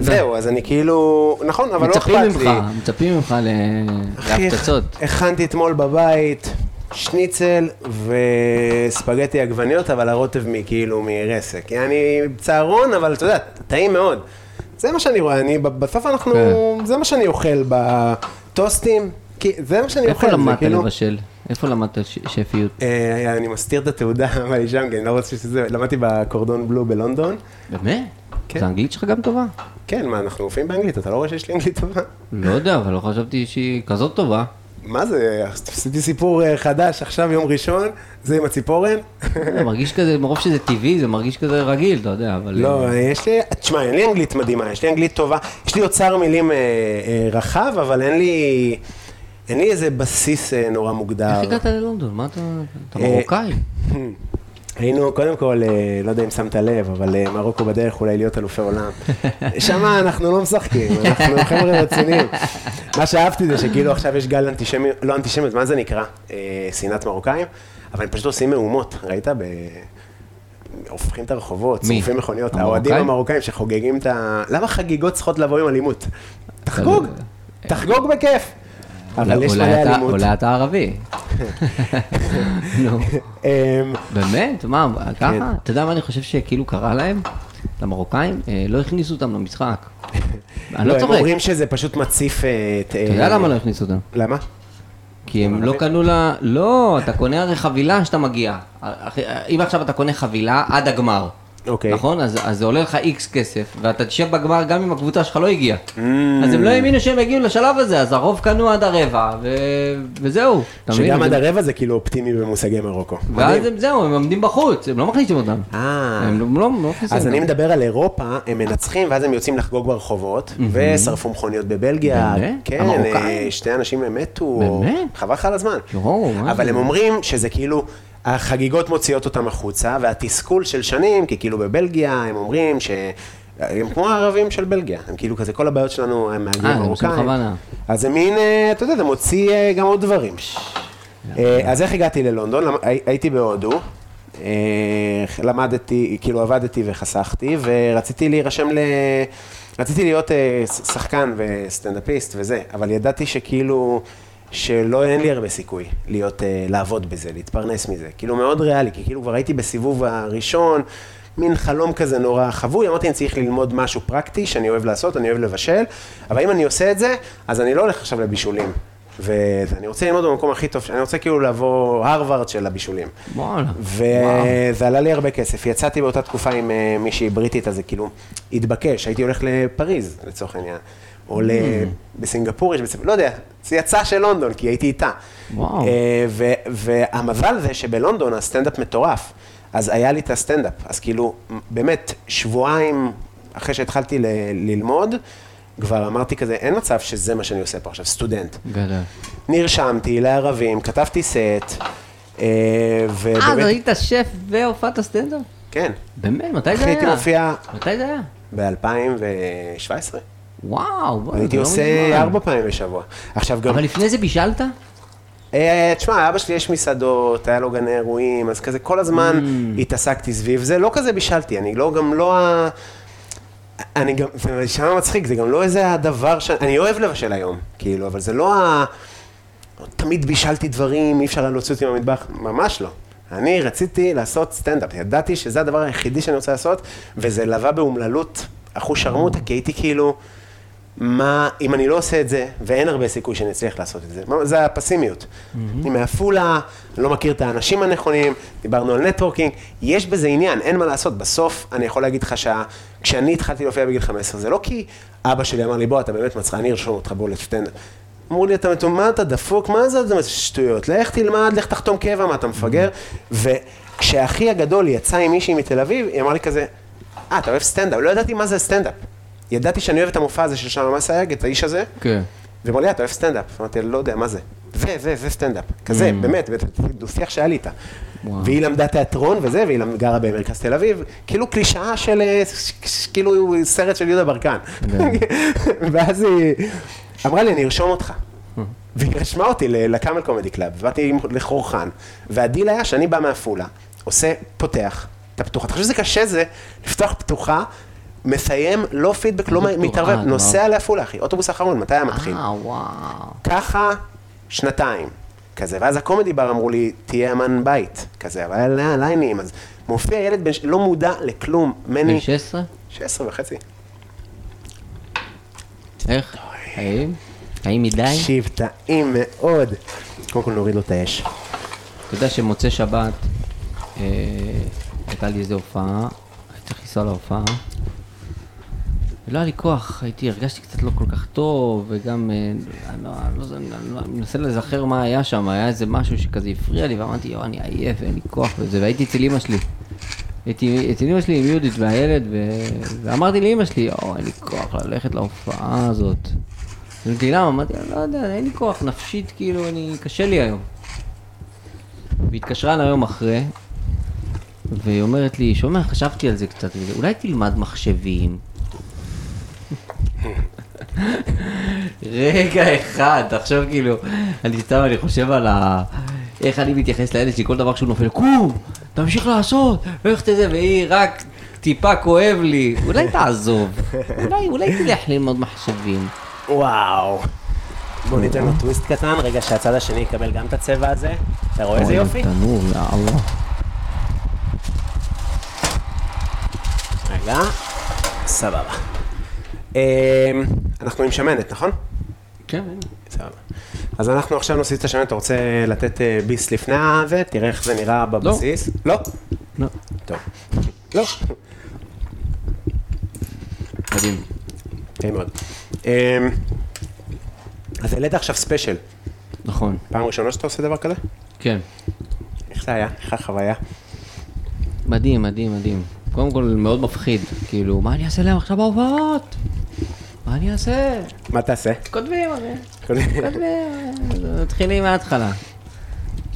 זהו, אז אני כאילו, נכון, אבל לא מצפים אכפת ממך, לי. מצפים ממך ל- אחי, להפצצות. הכנתי אתמול בבית שניצל וספגטי עגבניות, אבל הרוטב מכאילו מרסק. יעני צהרון, אבל אתה יודע, טעים מאוד. זה מה שאני רואה, אני, בסוף אנחנו, כן. זה מה שאני אוכל בטוסטים, כי זה מה שאני איפה אוכל, זה למדת כאילו... לבשל? איפה למדת שפיות? אה, אני מסתיר את התעודה, אבל היא שם, כי אני לא רוצה שזה, למדתי בקורדון בלו בלונדון. באמת? כן. האנגלית שלך גם טובה? כן, מה, אנחנו מופיעים באנגלית, אתה לא רואה שיש לי אנגלית טובה? לא יודע, אבל לא חשבתי שהיא כזאת טובה. מה זה, עשיתי סיפור אה, חדש, עכשיו יום ראשון, זה עם הציפורן. זה מרגיש כזה, מרוב שזה טבעי, זה מרגיש כזה רגיל, אתה יודע, אבל... לא, אה, יש לי, תשמע, אין לי אנגלית מדהימה, יש לי אנגלית טובה, יש לי אוצר מילים רחב, אבל אין לי, אין לי איזה בסיס אה, נורא מוגדר. איך הגעת ללונדון? מה אתה... אתה אה, מרוקאי? היינו, קודם כל, אה, לא יודע אם שמת לב, אבל מרוקו בדרך אולי להיות אלופי עולם. שם אנחנו לא משחקים, אנחנו חבר'ה רציניים. מה שאהבתי זה שכאילו עכשיו יש גל אנטישמיות, לא אנטישמיות, מה זה נקרא? שנאת מרוקאים, אבל הם פשוט עושים מהומות, ראית? ב... הופכים את הרחובות? שורפים מכוניות? האוהדים המרוקאים שחוגגים את ה... למה חגיגות צריכות לבוא עם אלימות? תחגוג, תחגוג בכיף. אבל יש אולי מלא אתה- אלימות. אולי אתה ערבי. נו, אמ, באמת? מה, כן. ככה? אתה יודע מה אני חושב שכאילו קרה להם? למרוקאים? אה, לא הכניסו אותם למשחק. אני לא, לא הם צוחק. אומרים שזה פשוט מציף אה, את... אתה יודע למה לא הכניסו אותם? למה? כי הם לא קנו לה... לא, אתה קונה הרי חבילה שאתה מגיע. אם עכשיו אתה קונה חבילה עד הגמר. אוקיי. נכון? אז, אז זה עולה לך איקס כסף, ואתה תשב בגמר גם אם הקבוצה שלך לא הגיעה. Mm. אז הם לא האמינו שהם יגיעו לשלב הזה, אז הרוב קנו עד הרבע, ו... וזהו. שגם עד הרבע זה כאילו אופטימי במושגי מרוקו. ואז. הם, זהו, הם עומדים בחוץ, הם לא מכניסים אותם. אה. הם לא, לא מכניסים אז. אני מדבר על אירופה, הם מנצחים ואז הם יוצאים לחגוג ברחובות, ושרפו מכוניות בבלגיה. כן? אה, שתי אנשים מתו. או- באמת? חבל לך על הזמן. אבל? הם אומרים שזה כאילו, החגיגות מוציאות אותם החוצה, והתסכול של שנים, כי כאילו בבלגיה הם אומרים ש... הם כמו הערבים של בלגיה, הם כאילו כזה, כל הבעיות שלנו הם מהגרים אה, מרוקאים. אז זה מין, אה, אתה יודע, זה מוציא אה, גם עוד דברים. אז איך הגעתי ללונדון? הייתי בהודו, למדתי, כאילו עבדתי וחסכתי, ורציתי להירשם ל... רציתי להיות שחקן וסטנדאפיסט וזה, אבל ידעתי שכאילו, שלא, אין לי הרבה סיכוי להיות, אה, לעבוד בזה, להתפרנס מזה. כאילו מאוד ריאלי, כי כאילו כבר הייתי בסיבוב הראשון, מין חלום כזה נורא חבוי, אמרתי, אני צריך ללמוד משהו פרקטי שאני אוהב לעשות, אני אוהב לבשל, אבל אם אני עושה את זה, אז אני לא הולך עכשיו לבישולים. ואני רוצה ללמוד במקום הכי טוב, אני רוצה כאילו לבוא הרווארד של הבישולים. וואלה. וזה עלה לי הרבה כסף. יצאתי באותה תקופה עם אה, מישהי בריטית, אז זה כאילו התבקש, הייתי הולך לפריז, לצורך העניין. או ל... בסינגפור יש, בצ- לא יודע, זה יצא של לונדון, כי הייתי איתה. וואו. אה, ו- והמזל זה שבלונדון הסטנדאפ מטורף. אז היה לי את הסטנדאפ. אז כאילו, באמת, שבועיים אחרי שהתחלתי ל- ללמוד, כבר אמרתי כזה, אין מצב שזה מה שאני עושה פה עכשיו, סטודנט. גדול. נרשמתי לערבים, כתבתי סט, אה, אה, אז ובאמת, היית שף והופעת סטנדאפ? כן, באמת? מתי זה אחי היה? הייתי מופיע מתי זה היה? ב-2017. וואו, בוא, הייתי לא עושה. ארבע פעמים בשבוע. עכשיו גם, אבל לפני זה בישלת? אה, תשמע, אבא שלי יש מסעדות, היה לו גני אירועים, אז כזה כל הזמן Mm. התעסקתי סביב זה, לא כזה בישלתי, אני לא, גם לא ה... אני גם, זה נשמע מצחיק, זה גם לא איזה הדבר ש... אני אוהב לבשל היום, כאילו, אבל זה לא ה... תמיד בישלתי דברים, אי אפשר היה להוציא אותי מהמטבח, ממש לא. אני רציתי לעשות סטנדאפ, ידעתי שזה הדבר היחידי שאני רוצה לעשות, וזה לבא באומללות אחוש שרמוטה, כי הייתי כאילו, מה, אם אני לא עושה את זה, ואין הרבה סיכוי שאני אצליח לעשות את זה, מה- זה הפסימיות. אני מעפולה, אני לא מכיר את האנשים הנכונים, דיברנו על נטוורקינג, יש בזה עניין, אין מה לעשות. בסוף, אני יכול להגיד לך שכשאני התחלתי להופיע בגיל 15, זה לא כי אבא שלי אמר לי, בוא, אתה באמת מצחיק, אני ארשום אותך בוא לסטנדאפ. אמרו לי, אתה מטומ- מה אתה דפוק? מה זה זה שטויות? לך תלמד, לך תחתום קבע, מה אתה מפגר? וכשאחי הגדול יצא עם מישהי מתל אביב, היא אמרה לי כזה, אה, אתה אוהב סטנדאפ? לא ידעתי מה זה סטנדאפ. ידעתי שאני אוהב את המופע הזה של שלום אסייג, את האיש הזה, כן. והיא אמרה לי, אתה אוהב סטנדאפ? אמרתי, לא יודע, מה זה? זה, זה, זה סטנדאפ. כזה, באמת, דו-שיח שהיה לי איתה. והיא למדה תיאטרון וזה, והיא גרה במרכז תל אביב, כאילו קלישאה של, אה, כאילו סרט של יהודה ברקן. ואז היא אמרה לי, אני ארשום אותך. והיא רשמה אותי לקאמל Comedy Club, באתי עם- לחורחן, והדיל היה שאני בא מעפולה, עושה, פותח את הפתוחה. אתה חושב שזה קשה זה, לפתוח פתוחה, מסיים, לא פידבק, לא? מתערבב, נוסע לעפולה, אחי, אוטובוס אחרון, מתי היה מתחיל? אה, וואו. ככה שנתיים, כזה, ואז הקומדי בר אמרו לי, תהיה אמן בית, כזה, אבל ליינים, אז מופיע ילד בן, לא מודע לכלום, מני, בן 16? 16 וחצי. איך? האם? האם מדי? תקשיב, טעים מאוד. קודם כל נוריד לו את האש. אתה יודע שמוצאי שבת, אה, הייתה לי איזו הופעה, הייתי צריך לנסוע להופעה, ולא היה לי כוח, הייתי, הרגשתי קצת לא כל כך טוב, וגם, אה, אני לא, לא, לא, מנסה לזכר מה היה שם, היה איזה משהו שכזה הפריע לי, ואמרתי, יואו, אני עייף, אין לי כוח וזה, והייתי אצל אמא שלי. הייתי אצל אמא שלי עם יהודית והילד, ו... ואמרתי לאמא שלי, יואו, אין לי כוח ללכת להופעה הזאת. אמרתי, למה? אמרתי, לא יודע, אין לי כוח, נפשית, כאילו, אני, קשה לי היום. והתקשרה אליי יום אחרי, והיא אומרת לי, שומע, חשבתי על זה קצת, אולי תלמד מחשבים. רגע אחד, תחשוב כאילו, אני סתם, אני חושב על ה... איך אני מתייחס לילד שלי, כל דבר שהוא נופל, קום, תמשיך לעשות, איך תזה, והיא רק טיפה כואב לי, אולי תעזוב, אולי, אולי תלך ללמוד מחשבים. וואו. בוא ניתן לו טוויסט קטן, רגע שהצד השני יקבל גם את הצבע הזה. אתה רואה איזה יופי? תנור, יא אללה. רגע. סבבה. אמ, אנחנו עם שמנת, נכון? כן, סבבה. אז אנחנו עכשיו נוסיף את השמנת, אתה רוצה לתת אה, ביס לפני הזה? תראה איך זה נראה בבסיס. לא? לא, טוב. לא. מדהים. טעים מאוד. אמ, אז העלית עכשיו ספיישל. נכון, פעם ראשונה שאתה עושה דבר כזה? כן. איך זה היה? איך החוויה? מדהים, מדהים, מדהים. קודם כל מאוד מפחיד, כאילו, מה אני אעשה להם עכשיו בהופעות? מה אני אעשה? מה תעשה? כותבים, אחי. כותבים, מתחילים מההתחלה.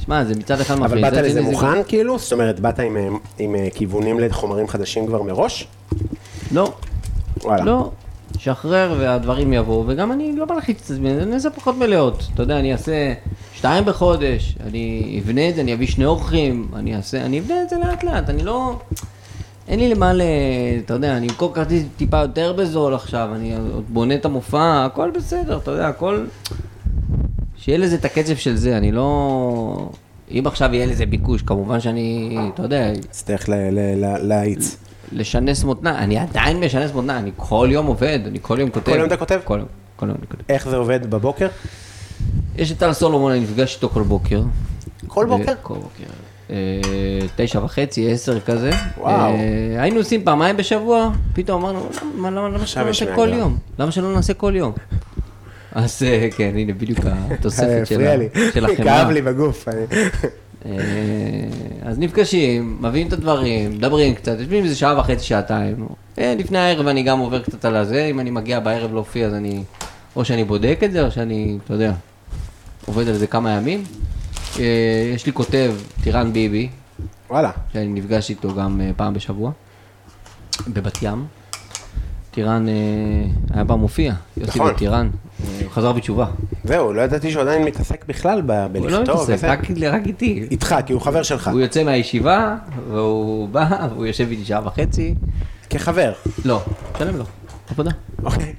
שמע, זה מצד אחד מפחיד. אבל באת לזה מוכן כאילו? זאת אומרת, באת עם, אה, אה, כיוונים לחומרים חדשים כבר מראש? לא, וואלה. לא. שחרר והדברים יבואו, וגם אני לא מלחיץ את עצמי, אני אעשה פחות מלאות. אתה יודע, אני אעשה שתיים בחודש, אני אבנה את זה, אני אביא שני אורחים, אני אעשה, אני אבנה את זה לאט לאט, אני לא... אין לי למה ל... אתה יודע, אני אמכור כרטיס טיפה יותר בזול עכשיו, אני עוד בונה את המופע, הכל בסדר, אתה יודע, הכל... שיהיה לזה את הקצב של זה, אני לא... אם עכשיו יהיה לזה ביקוש, כמובן שאני, אתה יודע, ל- להאיץ. לשנס מותניים, אני עדיין משנס מותניים, אני כל יום עובד, אני כל יום כותב. כל יום אתה כותב? כל יום, כל יום אני כותב. איך זה עובד בבוקר? יש את טל סולומון, אני נפגש איתו כל בוקר. כל בוקר? כל בוקר. אה, תשע וחצי, עשר כזה. וואו. אה, היינו עושים פעמיים בשבוע, פתאום אמרנו, למה, שלא נעשה כל. יום? למה שלא נעשה כל יום? אז אה, כן, הנה בדיוק התוספת של החמאה. כאב לי בגוף. אז נפגשים, מביאים את הדברים, מדברים קצת, יושבים איזה שעה וחצי, שעתיים. לפני הערב אני גם עובר קצת על הזה, אם אני מגיע בערב להופיע אז אני, או שאני בודק את זה, או שאני, אתה יודע, עובד על זה כמה ימים. אה, יש לי כותב, טירן ביבי, וואלה. שאני נפגש איתו גם אה, פעם בשבוע, בבת ים. טירן אה, היה פעם מופיע, יוסי נכון. בטירן, הוא חזר בתשובה. זהו, לא ידעתי שהוא עדיין מתעסק בכלל ב- הוא לא בלכתוב. מתעסק. רק רק איתי. איתך, כי הוא חבר שלך. הוא יוצא מהישיבה, והוא בא, והוא יושב איתי שעה וחצי. כחבר. לא, שלם לו, עבודה. אוקיי.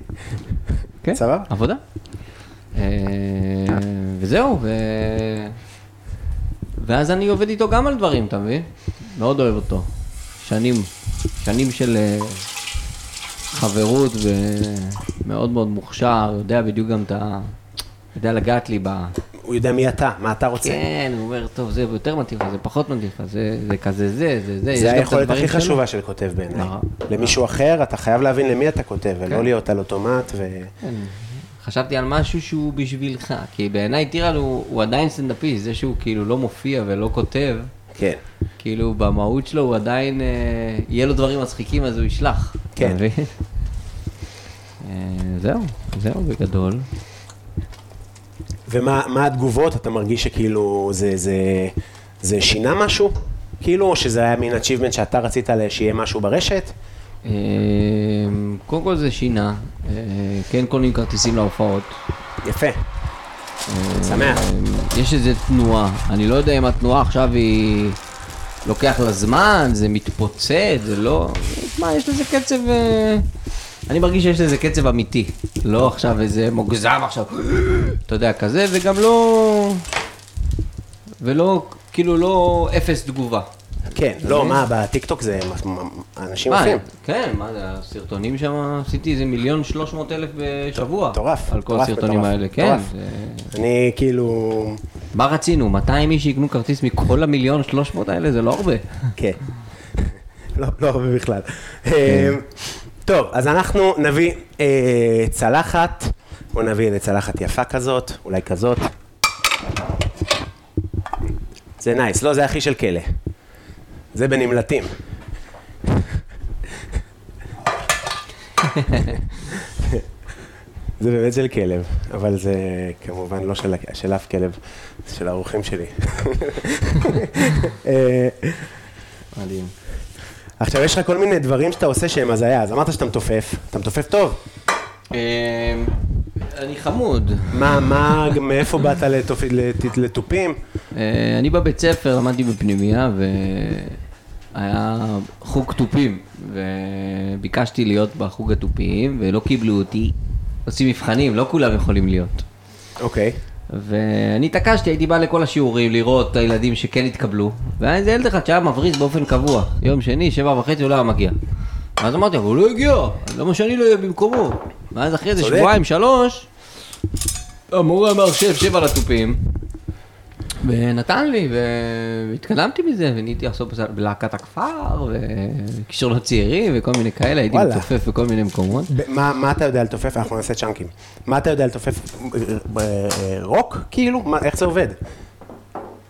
כן, סבבה. עבודה. וזהו, ו... ואז אני עובד איתו גם על דברים, אתה מבין? מאוד אוהב אותו. שנים, שנים של אה, חברות ומאוד מאוד מוכשר, יודע בדיוק גם את ה... יודע לגעת לי ב... הוא יודע מי אתה, מה אתה רוצה. כן, הוא אומר, טוב, זה יותר מתאים לך, זה פחות מתאים לך, זה, זה כזה זה, זה זה. זה היכולת הכי. חשובה של כותב בעיניי. למישהו אחר, אתה חייב להבין למי אתה כותב, ולא כן. להיות על אוטומט ו... חשבתי על משהו שהוא בשבילך, כי בעיניי טירל הוא, הוא עדיין סטנדאפיסט, זה שהוא כאילו לא מופיע ולא כותב, כן. כאילו במהות שלו הוא עדיין, אה, יהיה לו דברים מצחיקים אז הוא ישלח. כן. אה, זהו, זהו בגדול. ומה מה התגובות? אתה מרגיש שכאילו זה, זה, זה שינה משהו? כאילו, או שזה היה מין achievement שאתה רצית שיהיה משהו ברשת? אה, קודם כל זה שינה, אה, כן קונים כרטיסים להופעות. יפה. שמח. אה, יש איזו תנועה, אני לא יודע אם התנועה עכשיו היא... לוקח לה זמן, זה מתפוצץ, זה לא... מה, יש לזה קצב... אה, אני מרגיש שיש לזה קצב אמיתי, לא עכשיו איזה מוגזם עכשיו, אתה יודע, כזה, וגם לא... ולא, כאילו לא אפס תגובה. כן, לא, מה, בטיקטוק זה, אנשים עושים. כן, מה זה, הסרטונים שם, עשיתי איזה מיליון שלוש מאות אלף בשבוע. מטורף, על כל מטורף, הסרטונים מטורף, האלה, כן. מטורף. אני כאילו, מה רצינו? 200 איש יקנו כרטיס מכל המיליון שלוש מאות האלה? זה לא הרבה. כן. לא, לא הרבה בכלל. אה, טוב, אז אנחנו נביא אה, צלחת, בואו נביא איזה צלחת יפה כזאת, אולי כזאת. זה נייס, לא, זה הכי של כלא. זה בנמלטים. זה באמת של כלב, אבל זה כמובן לא של, של אף כלב, זה של האורחים שלי. אה, מדהים. עכשיו, יש לך כל מיני דברים שאתה עושה שהם הזיה, אז אמרת שאתה מתופף, אתה מתופף טוב. אה, אני חמוד. מה, מה, מאיפה באת לתופ... לת- לתופים? אה, אני בבית ספר, למדתי בפנימייה, והיה חוג תופים, וביקשתי להיות בחוג התופים, ולא קיבלו אותי. עושים מבחנים, לא כולם יכולים להיות. אוקיי. ואני התעקשתי, הייתי בא לכל השיעורים לראות את הילדים שכן התקבלו, והיה איזה ילד אחד שהיה מבריז באופן קבוע, יום שני, שבע וחצי, הוא לא היה מגיע. ואז אמרתי, אבל הוא לא הגיע, למה שאני לא אהיה במקומו? ואז אחרי איזה. שבועיים, שלוש, המורה אמר שב, שב על התופים, ונתן לי, והתקדמתי מזה, ונהייתי עכשיו בלהקת הכפר, וכישרונות צעירים, וכל מיני כאלה, הייתי. מצופף בכל מיני מקומות. מה, אתה יודע לתופף? אנחנו נעשה צ'אנקים. מה אתה יודע לתופף? אה, אה, רוק? כאילו? איך זה עובד?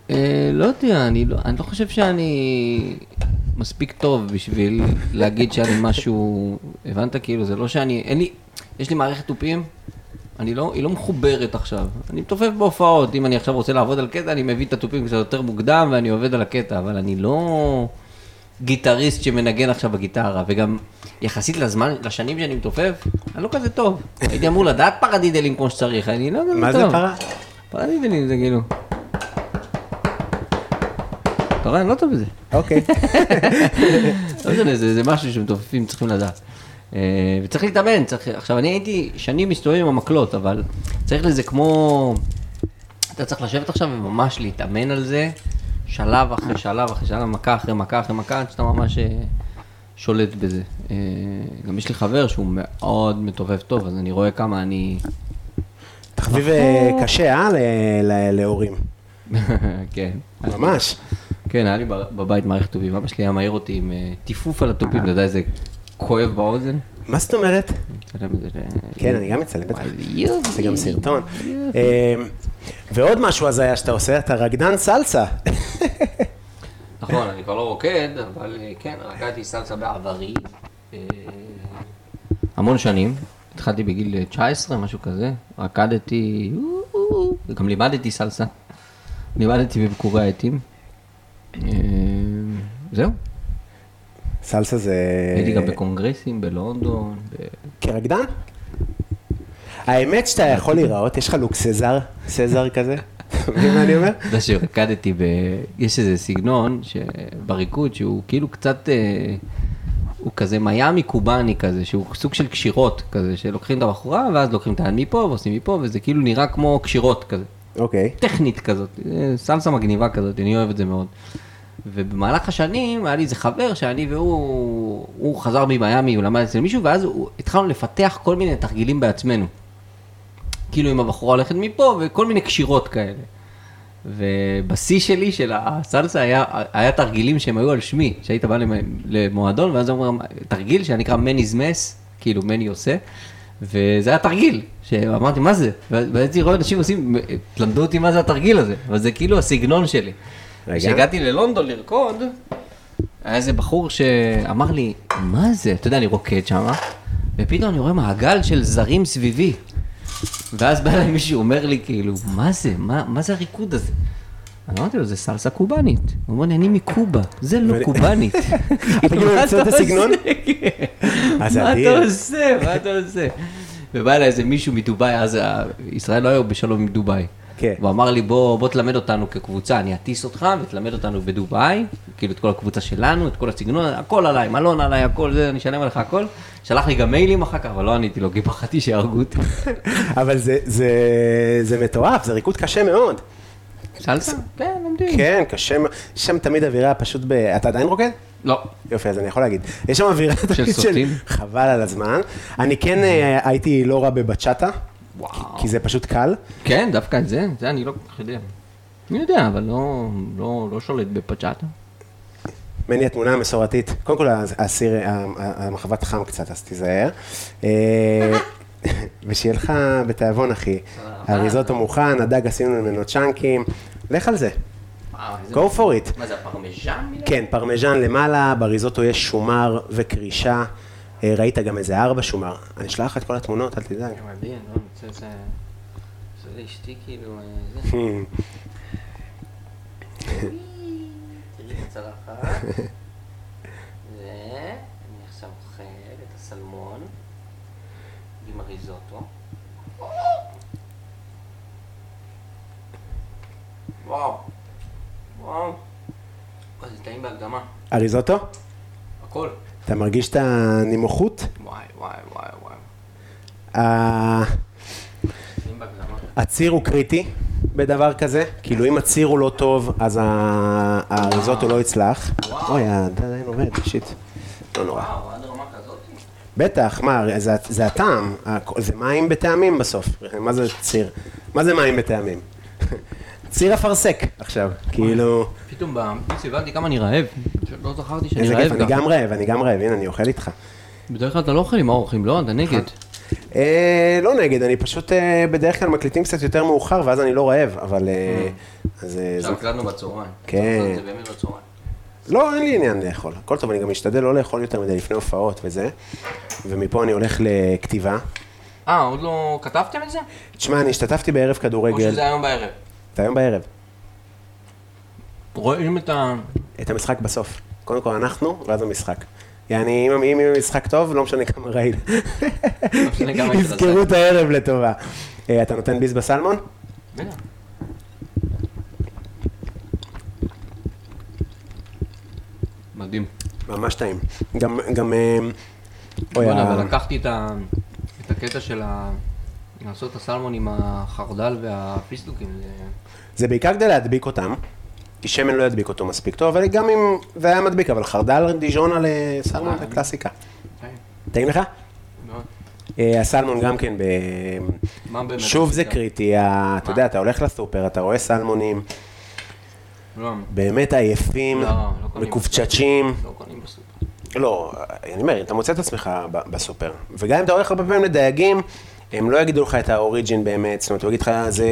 אה, לא יודע, לא, אני לא חושב שאני מספיק טוב בשביל להגיד שאני משהו, הבנת? כאילו, זה לא שאני, אין לי, יש לי מערכת תופים, אני לא, היא לא מחוברת עכשיו. אני מתופף בהופעות, אם אני עכשיו רוצה לעבוד על קטע, אני מביא את התופים קצת יותר מוקדם ואני עובד על הקטע, אבל אני לא גיטריסט שמנגן עכשיו בגיטרה, וגם יחסית לזמן, לשנים שאני מתופף, אני לא כזה טוב. הייתי אמור לדעת פרדידלים כמו שצריך, אני לא כזה טוב. מה זה פרה? פרדידלים זה כאילו... אתה רואה, אני לא טוב בזה. אוקיי. לא משנה, זה זה משהו שמתופפים צריכים לדעת. אה, וצריך להתאמן, צריך... עכשיו, אני הייתי שנים מסתובב עם המקלות, אבל צריך לזה כמו... אתה צריך לשבת עכשיו וממש להתאמן על זה, שלב אחרי שלב אחרי שלב, מכה אחרי מכה אחרי מכה, עד שאתה ממש אה, שולט בזה. אה, גם יש לי חבר שהוא מאוד מתופף טוב, אז אני רואה כמה אני... תחביב אה, קשה, אה? ל- ל- להורים. כן. ממש. כן, היה לי בבית מערכת תופים, אבא שלי היה מעיר אותי עם טיפוף על התופים, אתה יודע איזה כואב באוזן? מה זאת אומרת? כן, אני גם מצלם בטח. זה גם סרטון. אה, ועוד משהו הזיה שאתה עושה, אתה רקדן סלסה. נכון, אני כבר לא רוקד, אבל אה, כן, רקדתי סלסה בעברי. אה, המון שנים, התחלתי בגיל אה, 19, משהו כזה, רקדתי, וגם לימדתי סלסה. לימדתי בביקורי העטים. אה, זהו, סלסה זה... הייתי גם בקונגרסים בלונדון. ב- כרקדן? האמת שאתה יכול להיראות, יש לך לוק סזר, סזר כזה, אתה מבין מה אני אומר? אתה יודע שרקדתי ב... יש איזה סגנון. בריקוד שהוא כאילו קצת... אה, הוא כזה מיאמי קובאני כזה, שהוא סוג של קשירות כזה, שלוקחים את הבחורה ואז לוקחים את היד מפה ועושים מפה, וזה כאילו נראה כמו קשירות כזה. אוקיי. טכנית כזאת, אה, סלסה מגניבה כזאת, אני אוהב את זה מאוד. ובמהלך השנים היה לי איזה חבר שאני והוא, הוא חזר ממיאמי, הוא למד אצל מישהו, ואז הוא, התחלנו לפתח כל מיני תרגילים בעצמנו. כאילו אם הבחורה הולכת מפה, וכל מיני קשירות כאלה. ובשיא שלי של הסלסה היה, היה תרגילים שהם היו על שמי, שהיית בא למ- למועדון, ואז אומרים, תרגיל שנקרא מני's mess, כאילו מני עושה, וזה היה תרגיל, שאמרתי, מה זה? והייתי רואה אנשים עושים, תלמדו אותי מה זה התרגיל הזה, אבל זה כאילו הסגנון שלי. רגע. כשהגעתי ללונדון לרקוד, היה איזה בחור שאמר לי, מה זה? אתה יודע, אני רוקד שם, ופתאום אני רואה מעגל של זרים סביבי. ואז בא אליי מישהו, אומר לי, כאילו, מה זה? מה, מה זה הריקוד הזה? אני אמרתי לו, זה סלסה קובאנית. הוא אומר לי, אני מקובה, זה לא קובאנית. אתה כאילו המצאת אתה הסגנון? עושה? כן. אז זה מה. אתה עושה? מה אתה עושה? ובא אליי איזה מישהו מדובאי, אז ישראל לא היו בשלום עם דובאי. כן. והוא אמר לי, בוא, בוא תלמד אותנו כקבוצה, אני אטיס אותך ותלמד אותנו בדובאי, כאילו את כל הקבוצה שלנו, את כל הסגנון, הכל עליי, מלון עליי, הכל זה, אני אשלם עליך הכל. שלח לי גם מיילים אחר כך, אבל לא עניתי לו, כי פחדתי שיהרגו אותי. אבל זה- זה- זה מטורף, זה ריקוד קשה מאוד. סלסה? כן, לומדים. כן, קשה מאוד. יש שם תמיד אווירה פשוט ב... אתה עדיין רוקד? לא. יופי, אז אני יכול להגיד. יש שם אווירה תמיד סוטים? חבל על הזמן. אני כן אה, הייתי לא רע בבצ'אטה, וואו. כי זה פשוט קל. כן, דווקא את זה, זה אני לא כל כך יודע. אני יודע, אבל לא, לא, לא שולט בפצ'אטה. מני התמונה המסורתית, קודם כל הסיר, המחבת חם קצת, אז תיזהר. אה, ושיהיה לך בתיאבון, אחי. הריזוטו מוכן, הדג עשינו ממנו צ'אנקים, לך על זה, go for it. מה זה, הפרמיז'ן? כן, פרמיז'ן למעלה, בריזוטו יש שומר וכרישה. אה, ראית גם איזה ארבע שומר. אני אשלח לך את כל התמונות, אל תדאג. מדהים, לא, אני רוצה זה... זה לאשתי כאילו... אה, זה. תראי את הצלחת. ואני עכשיו אוכל את הסלמון עם הריזוטו. וואו. וואו. זה טעים בהקדמה. הריזוטו? הכל. אתה מרגיש את הנינוחות? וואי, וואי, וואי, וואי. הציר הוא קריטי בדבר כזה, כאילו אם הציר הוא לא טוב, אז ה- הריזוטו לא יצלח. אוי, זה עדיין עובד, שיט. לא נורא. בטח, מה, זה, הטעם, זה מים בטעמים בסוף. מה זה ציר? מה זה מים בטעמים? ציר אפרסק עכשיו, כאילו, פתאום במיץ הבנתי כמה אני רעב. לא זכרתי שאני איזה רעב כיף, אני. גם רעב, אני גם רעב, הנה, אני אוכל איתך. בדרך כלל אתה לא אוכל עם האורחים, לא? אתה נגד. אה, לא נגד, אני פשוט אה, בדרך כלל מקליטים קצת יותר מאוחר, ואז אני לא רעב, אבל... אה. עכשיו הקלטנו בצהריים. כן. זה באמת בצהריים. לא, אין לי עניין לאכול. הכל טוב, אני גם משתדל לא לאכול יותר מדי לפני הופעות וזה. ומפה אני הולך לכתיבה. אה, עוד לא כתבתם את זה? תשמע, אני השתתפתי בערב או כדורגל. שזה היום בערב? זה היום בערב. רואים את ה... את המשחק בסוף. קודם כל אנחנו, ואז המשחק. יעני, אם יהיה משחק טוב, לא משנה כמה רעיל. לא יזכרו את הערב לטובה. אה, אתה נותן ביס בסלמון? בטח. מדהים. ממש טעים. גם, גם... אה, אוי, ה- אבל לקחתי את ה- את הקטע של ה... לעשות את הסלמון עם החרדל והפיסטוקים. זה- זה בעיקר כדי להדביק אותם, כי שמן לא ידביק אותו מספיק טוב, אבל גם אם זה היה מדביק, אבל חרדל דיז'ון על אה, סלמון זה קלאסיקה. טעים, טעים לך? מאוד. אה, הסלמון גם כן, ב... שוב זה? קריטי, אתה יודע, אתה הולך לסופר, אתה רואה סלמונים, לא, באמת עייפים, לא, לא מקופצ'צ'ים. לא אני אומר, אתה מוצא את עצמך בסופר, וגם אם אתה הולך הרבה פעמים לדייגים, הם לא יגידו לך את האוריג'ין באמת, זאת אומרת, הוא יגיד לך, זה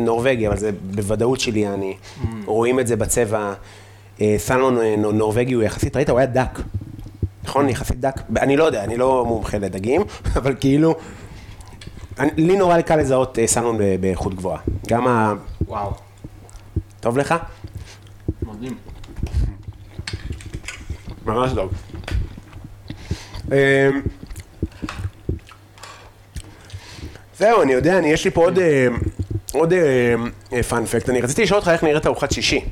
נורבגי, אבל זה בוודאות שלי, אני, רואים את זה בצבע, אה, סלמון אה, נו- נורבגי הוא יחסית, ראית, הוא היה דק, נכון? יחסית דק, אני לא יודע, אני לא מומחה לדגים, אבל כאילו, אני, לי נורא קל לזהות אה, סלמון באיכות גבוהה, גם ה... וואו, טוב לך? מדהים. ממש טוב. זהו, אני יודע, אני, יש לי פה עוד, אה, עוד פאנפקט. אני רציתי לשאול אותך איך נראית ארוחת שישי,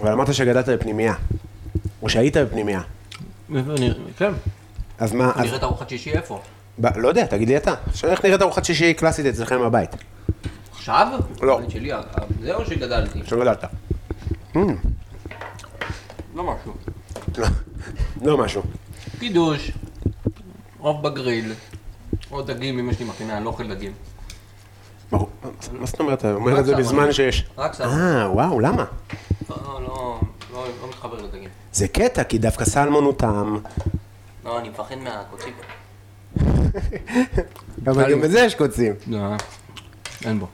אבל אמרת שגדלת בפנימייה, או שהיית בפנימייה. כן, אז מה, אז, נראית ארוחת שישי איפה? ב, לא יודע, תגיד לי אתה. עכשיו איך נראית ארוחת שישי קלאסית אצלכם בבית? עכשיו? לא. שלי, זה או שגדלתי? שגדלת. לא משהו. לא, לא משהו. קידוש, עוף בגריל, או דגים אם יש לי מכינה, אני לא אוכל דגים. ברור. מה זאת אומרת? אתה אומר את זה. בזמן שיש... רק סלמון. אה, וואו, למה? לא, לא, לא, לא מתחבר לדגים. זה קטע, כי דווקא סלמון הוא טעם. לא, אני מפחד מהקוצים. אבל גם בזה יש קוצים. לא, אין בו.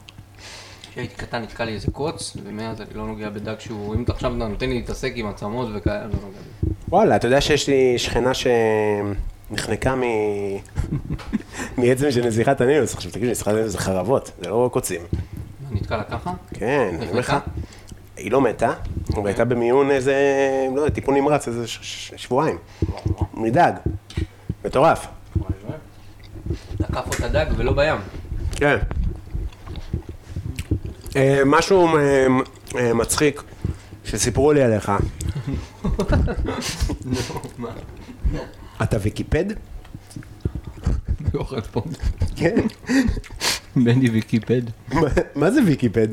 כשהייתי קטן נתקע לי איזה קוץ, ומאז אני לא נוגע בדג שהוא, אם אתה עכשיו נותן לי להתעסק עם עצמות וכאלה, אני לא נוגע בזה. וואלה, אתה יודע שיש לי שכנה שנחנקה מ... מעצם של נזיחת הנילוס. עכשיו תגיד, נזיחת הנילוס זה חרבות, זה לא קוצים. נתקע לה ככה? כן, אני אומר לך. נחנקה? היא לא מתה, אבל הייתה במיון איזה, לא יודע, טיפול נמרץ איזה ש- ש- שבועיים. מדג. מטורף. תקף אותה דג ולא בים. כן. אה, משהו אה, אה, מצחיק שסיפרו לי עליך. אתה ויקיפד? אוכל פה. כן. בני ויקיפד. מה- זה ויקיפד?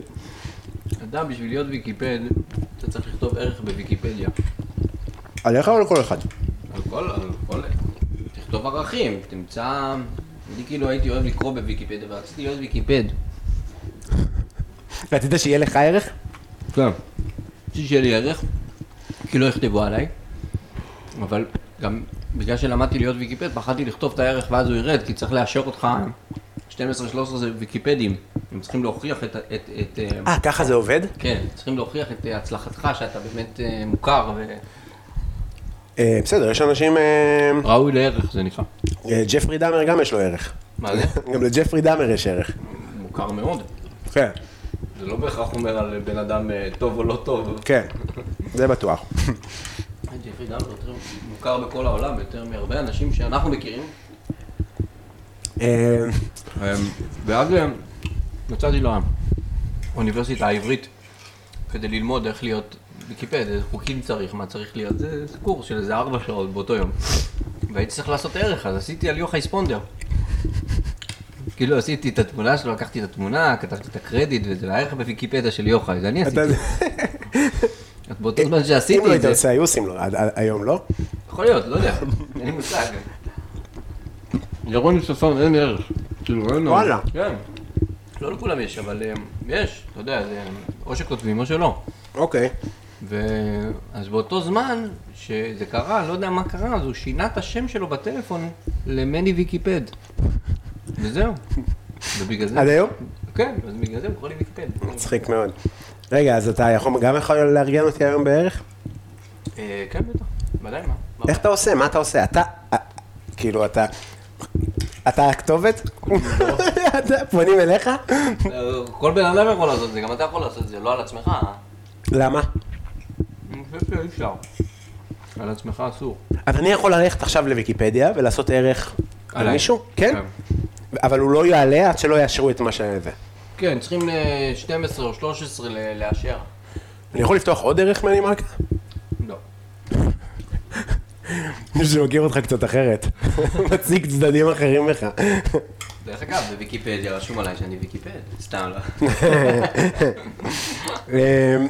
אדם, בשביל להיות ויקיפד, אתה צריך לכתוב ערך בוויקיפדיה. עליך או לכל אחד? על כל, על כל... תכתוב ערכים, תמצא... אני כאילו הייתי אוהב לקרוא בוויקיפדיה, ורציתי להיות ויקיפד. רצית שיהיה לך ערך? כן. רציתי שיהיה לי ערך, כי לא יכתבו עליי, אבל גם בגלל שלמדתי להיות ויקיפד, פחדתי לכתוב את הערך ואז הוא ירד, כי צריך לאשר אותך 12-13 זה ויקיפדים. הם צריכים להוכיח את... ה- את, את אה, אה, ככה זה עובד? כן, צריכים להוכיח את אה, הצלחתך, שאתה באמת אה, מוכר אה, בסדר, יש אנשים... אה, וראוי לערך, זה נקרא. אה, ג'פרי דאמר גם יש לו ערך. מה זה? גם לג'פרי דאמר יש ערך. מוכר מאוד. כן, זה לא בהכרח אומר על בן אדם אה, טוב או לא טוב. כן, זה בטוח. ג'פרי דאמר יותר מוכר בכל העולם, יותר מהרבה אנשים שאנחנו מכירים. אה, ואז אה, מצאתי לאוניברסיטה העברית כדי ללמוד איך להיות ויקיפד, איזה חוקים צריך, מה צריך להיות, זה זה קורס של איזה ארבע שעות באותו יום. והייתי צריך לעשות ערך, אז עשיתי על יוחאי ספונדר. כאילו עשיתי את התמונה שלו, לקחתי את התמונה, כתבתי את הקרדיט, וזה הערך בוויקיפדיה של יוחאי, זה אני עשיתי. באותו זמן אם שעשיתי לא את היית זה, עושה, היו עושים לו, היום לא? יכול להיות, לא יודע, אין לי מושג. לרוני ששון אין ערך. כאילו, אין לו. וואלה. כן. לא לכולם יש, אבל אה, יש, אתה יודע, או שכותבים או שלא. אוקיי. ו... אז באותו זמן שזה קרה, לא יודע מה קרה, אז הוא שינה את השם שלו בטלפון למני ויקיפד. וזהו. ובגלל זה... עד היום? כן, אז בגלל זה הוא קורא לי ויקיפד. מצחיק מאוד. רגע, אז אתה יכול, גם יכול לארגן אותי היום בערך? אה, כן, בטח. ודאי, מה? איך אתה עושה? מה אתה עושה? אתה, אה, כאילו, אתה, אתה הכתובת? אתה- פונים אליך? אה, כל בן אדם יכול לעשות את זה, גם אתה יכול לעשות את זה, לא על עצמך. למה? אני חושב שאי אפשר. על עצמך אסור. אז אני יכול ללכת עכשיו לוויקיפדיה ולעשות ערך על. מישהו? כן? אבל הוא לא יעלה עד שלא יאשרו את מה שזה. כן, צריכים אה, 12 או 13 ל- לאשר. אני יכול לפתוח עוד ערך מנימרקה? לא. מישהו שמכיר אותך קצת אחרת. מציג צדדים אחרים בך. דרך אגב, בוויקיפדיה רשום עליי שאני ויקיפד. סתם לא. אמ,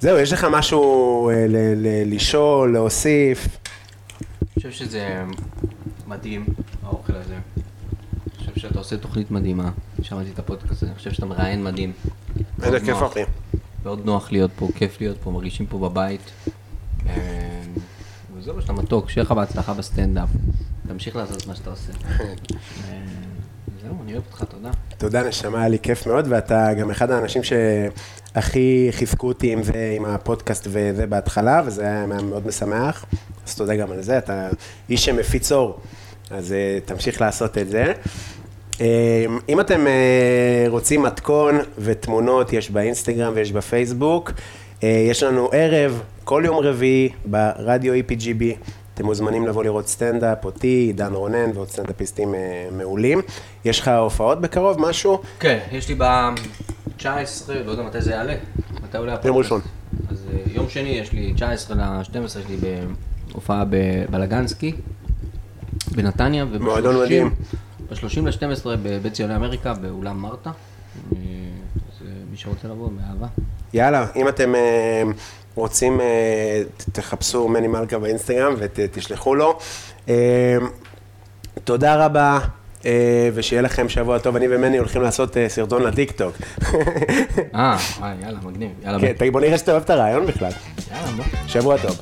זהו, יש לך משהו אה, לשאול, להוסיף? אני חושב שזה מדהים, האוכל הזה. שאתה עושה תוכנית מדהימה. שמעתי את הפודקאסט הזה, אני חושב שאתה מראיין מדהים. איזה כיף. אחי. מאוד נוח להיות פה, כיף להיות פה, מרגישים פה בבית. אה, וזהו, שאתה מתוק, שיהיה לך בהצלחה בסטנדאפ. תמשיך לעשות מה שאתה עושה. אה, זהו, אני אוהב אותך, תודה. תודה נשמה, היה לי כיף מאוד, ואתה גם אחד האנשים שהכי חיזקו אותי עם זה, עם הפודקאסט וזה בהתחלה, וזה היה מאוד משמח, אז תודה גם על זה, אתה איש שמפיץ אור, אז אה, תמשיך לעשות את זה. אה, אם אתם אה, רוצים מתכון ותמונות, יש באינסטגרם ויש בפייסבוק. אה, יש לנו ערב, כל יום רביעי, ברדיו EPGB. אתם מוזמנים לבוא לראות סטנדאפ, אותי, עידן רונן ועוד סטנדאפיסטים אה, מעולים. יש לך הופעות בקרוב, משהו? כן, יש לי ב-19, לא יודע מתי זה יעלה. מתי עולה הפודקאסט? יום ראשון. אז יום שני יש לי, 19 ל-12 יש לי בהופעה בבלגנסקי, בנתניה. מועדון 30 מדהים. ב-30 ל-12 בבית ציוני אמריקה, באולם מרתה. אה, אז מי שרוצה לבוא, באהבה. יאללה, אם אתם אה, רוצים, אה, תחפשו מני מלכה באינסטגרם ותשלחו לו. תודה רבה, ושיהיה לכם שבוע טוב. אני ומני הולכים לעשות סרטון לטיקטוק. אה, יאללה, מגניב. יאללה, כן, בוא נראה שאתה אוהב את הרעיון בכלל. יאללה, בוא. שבוע טוב.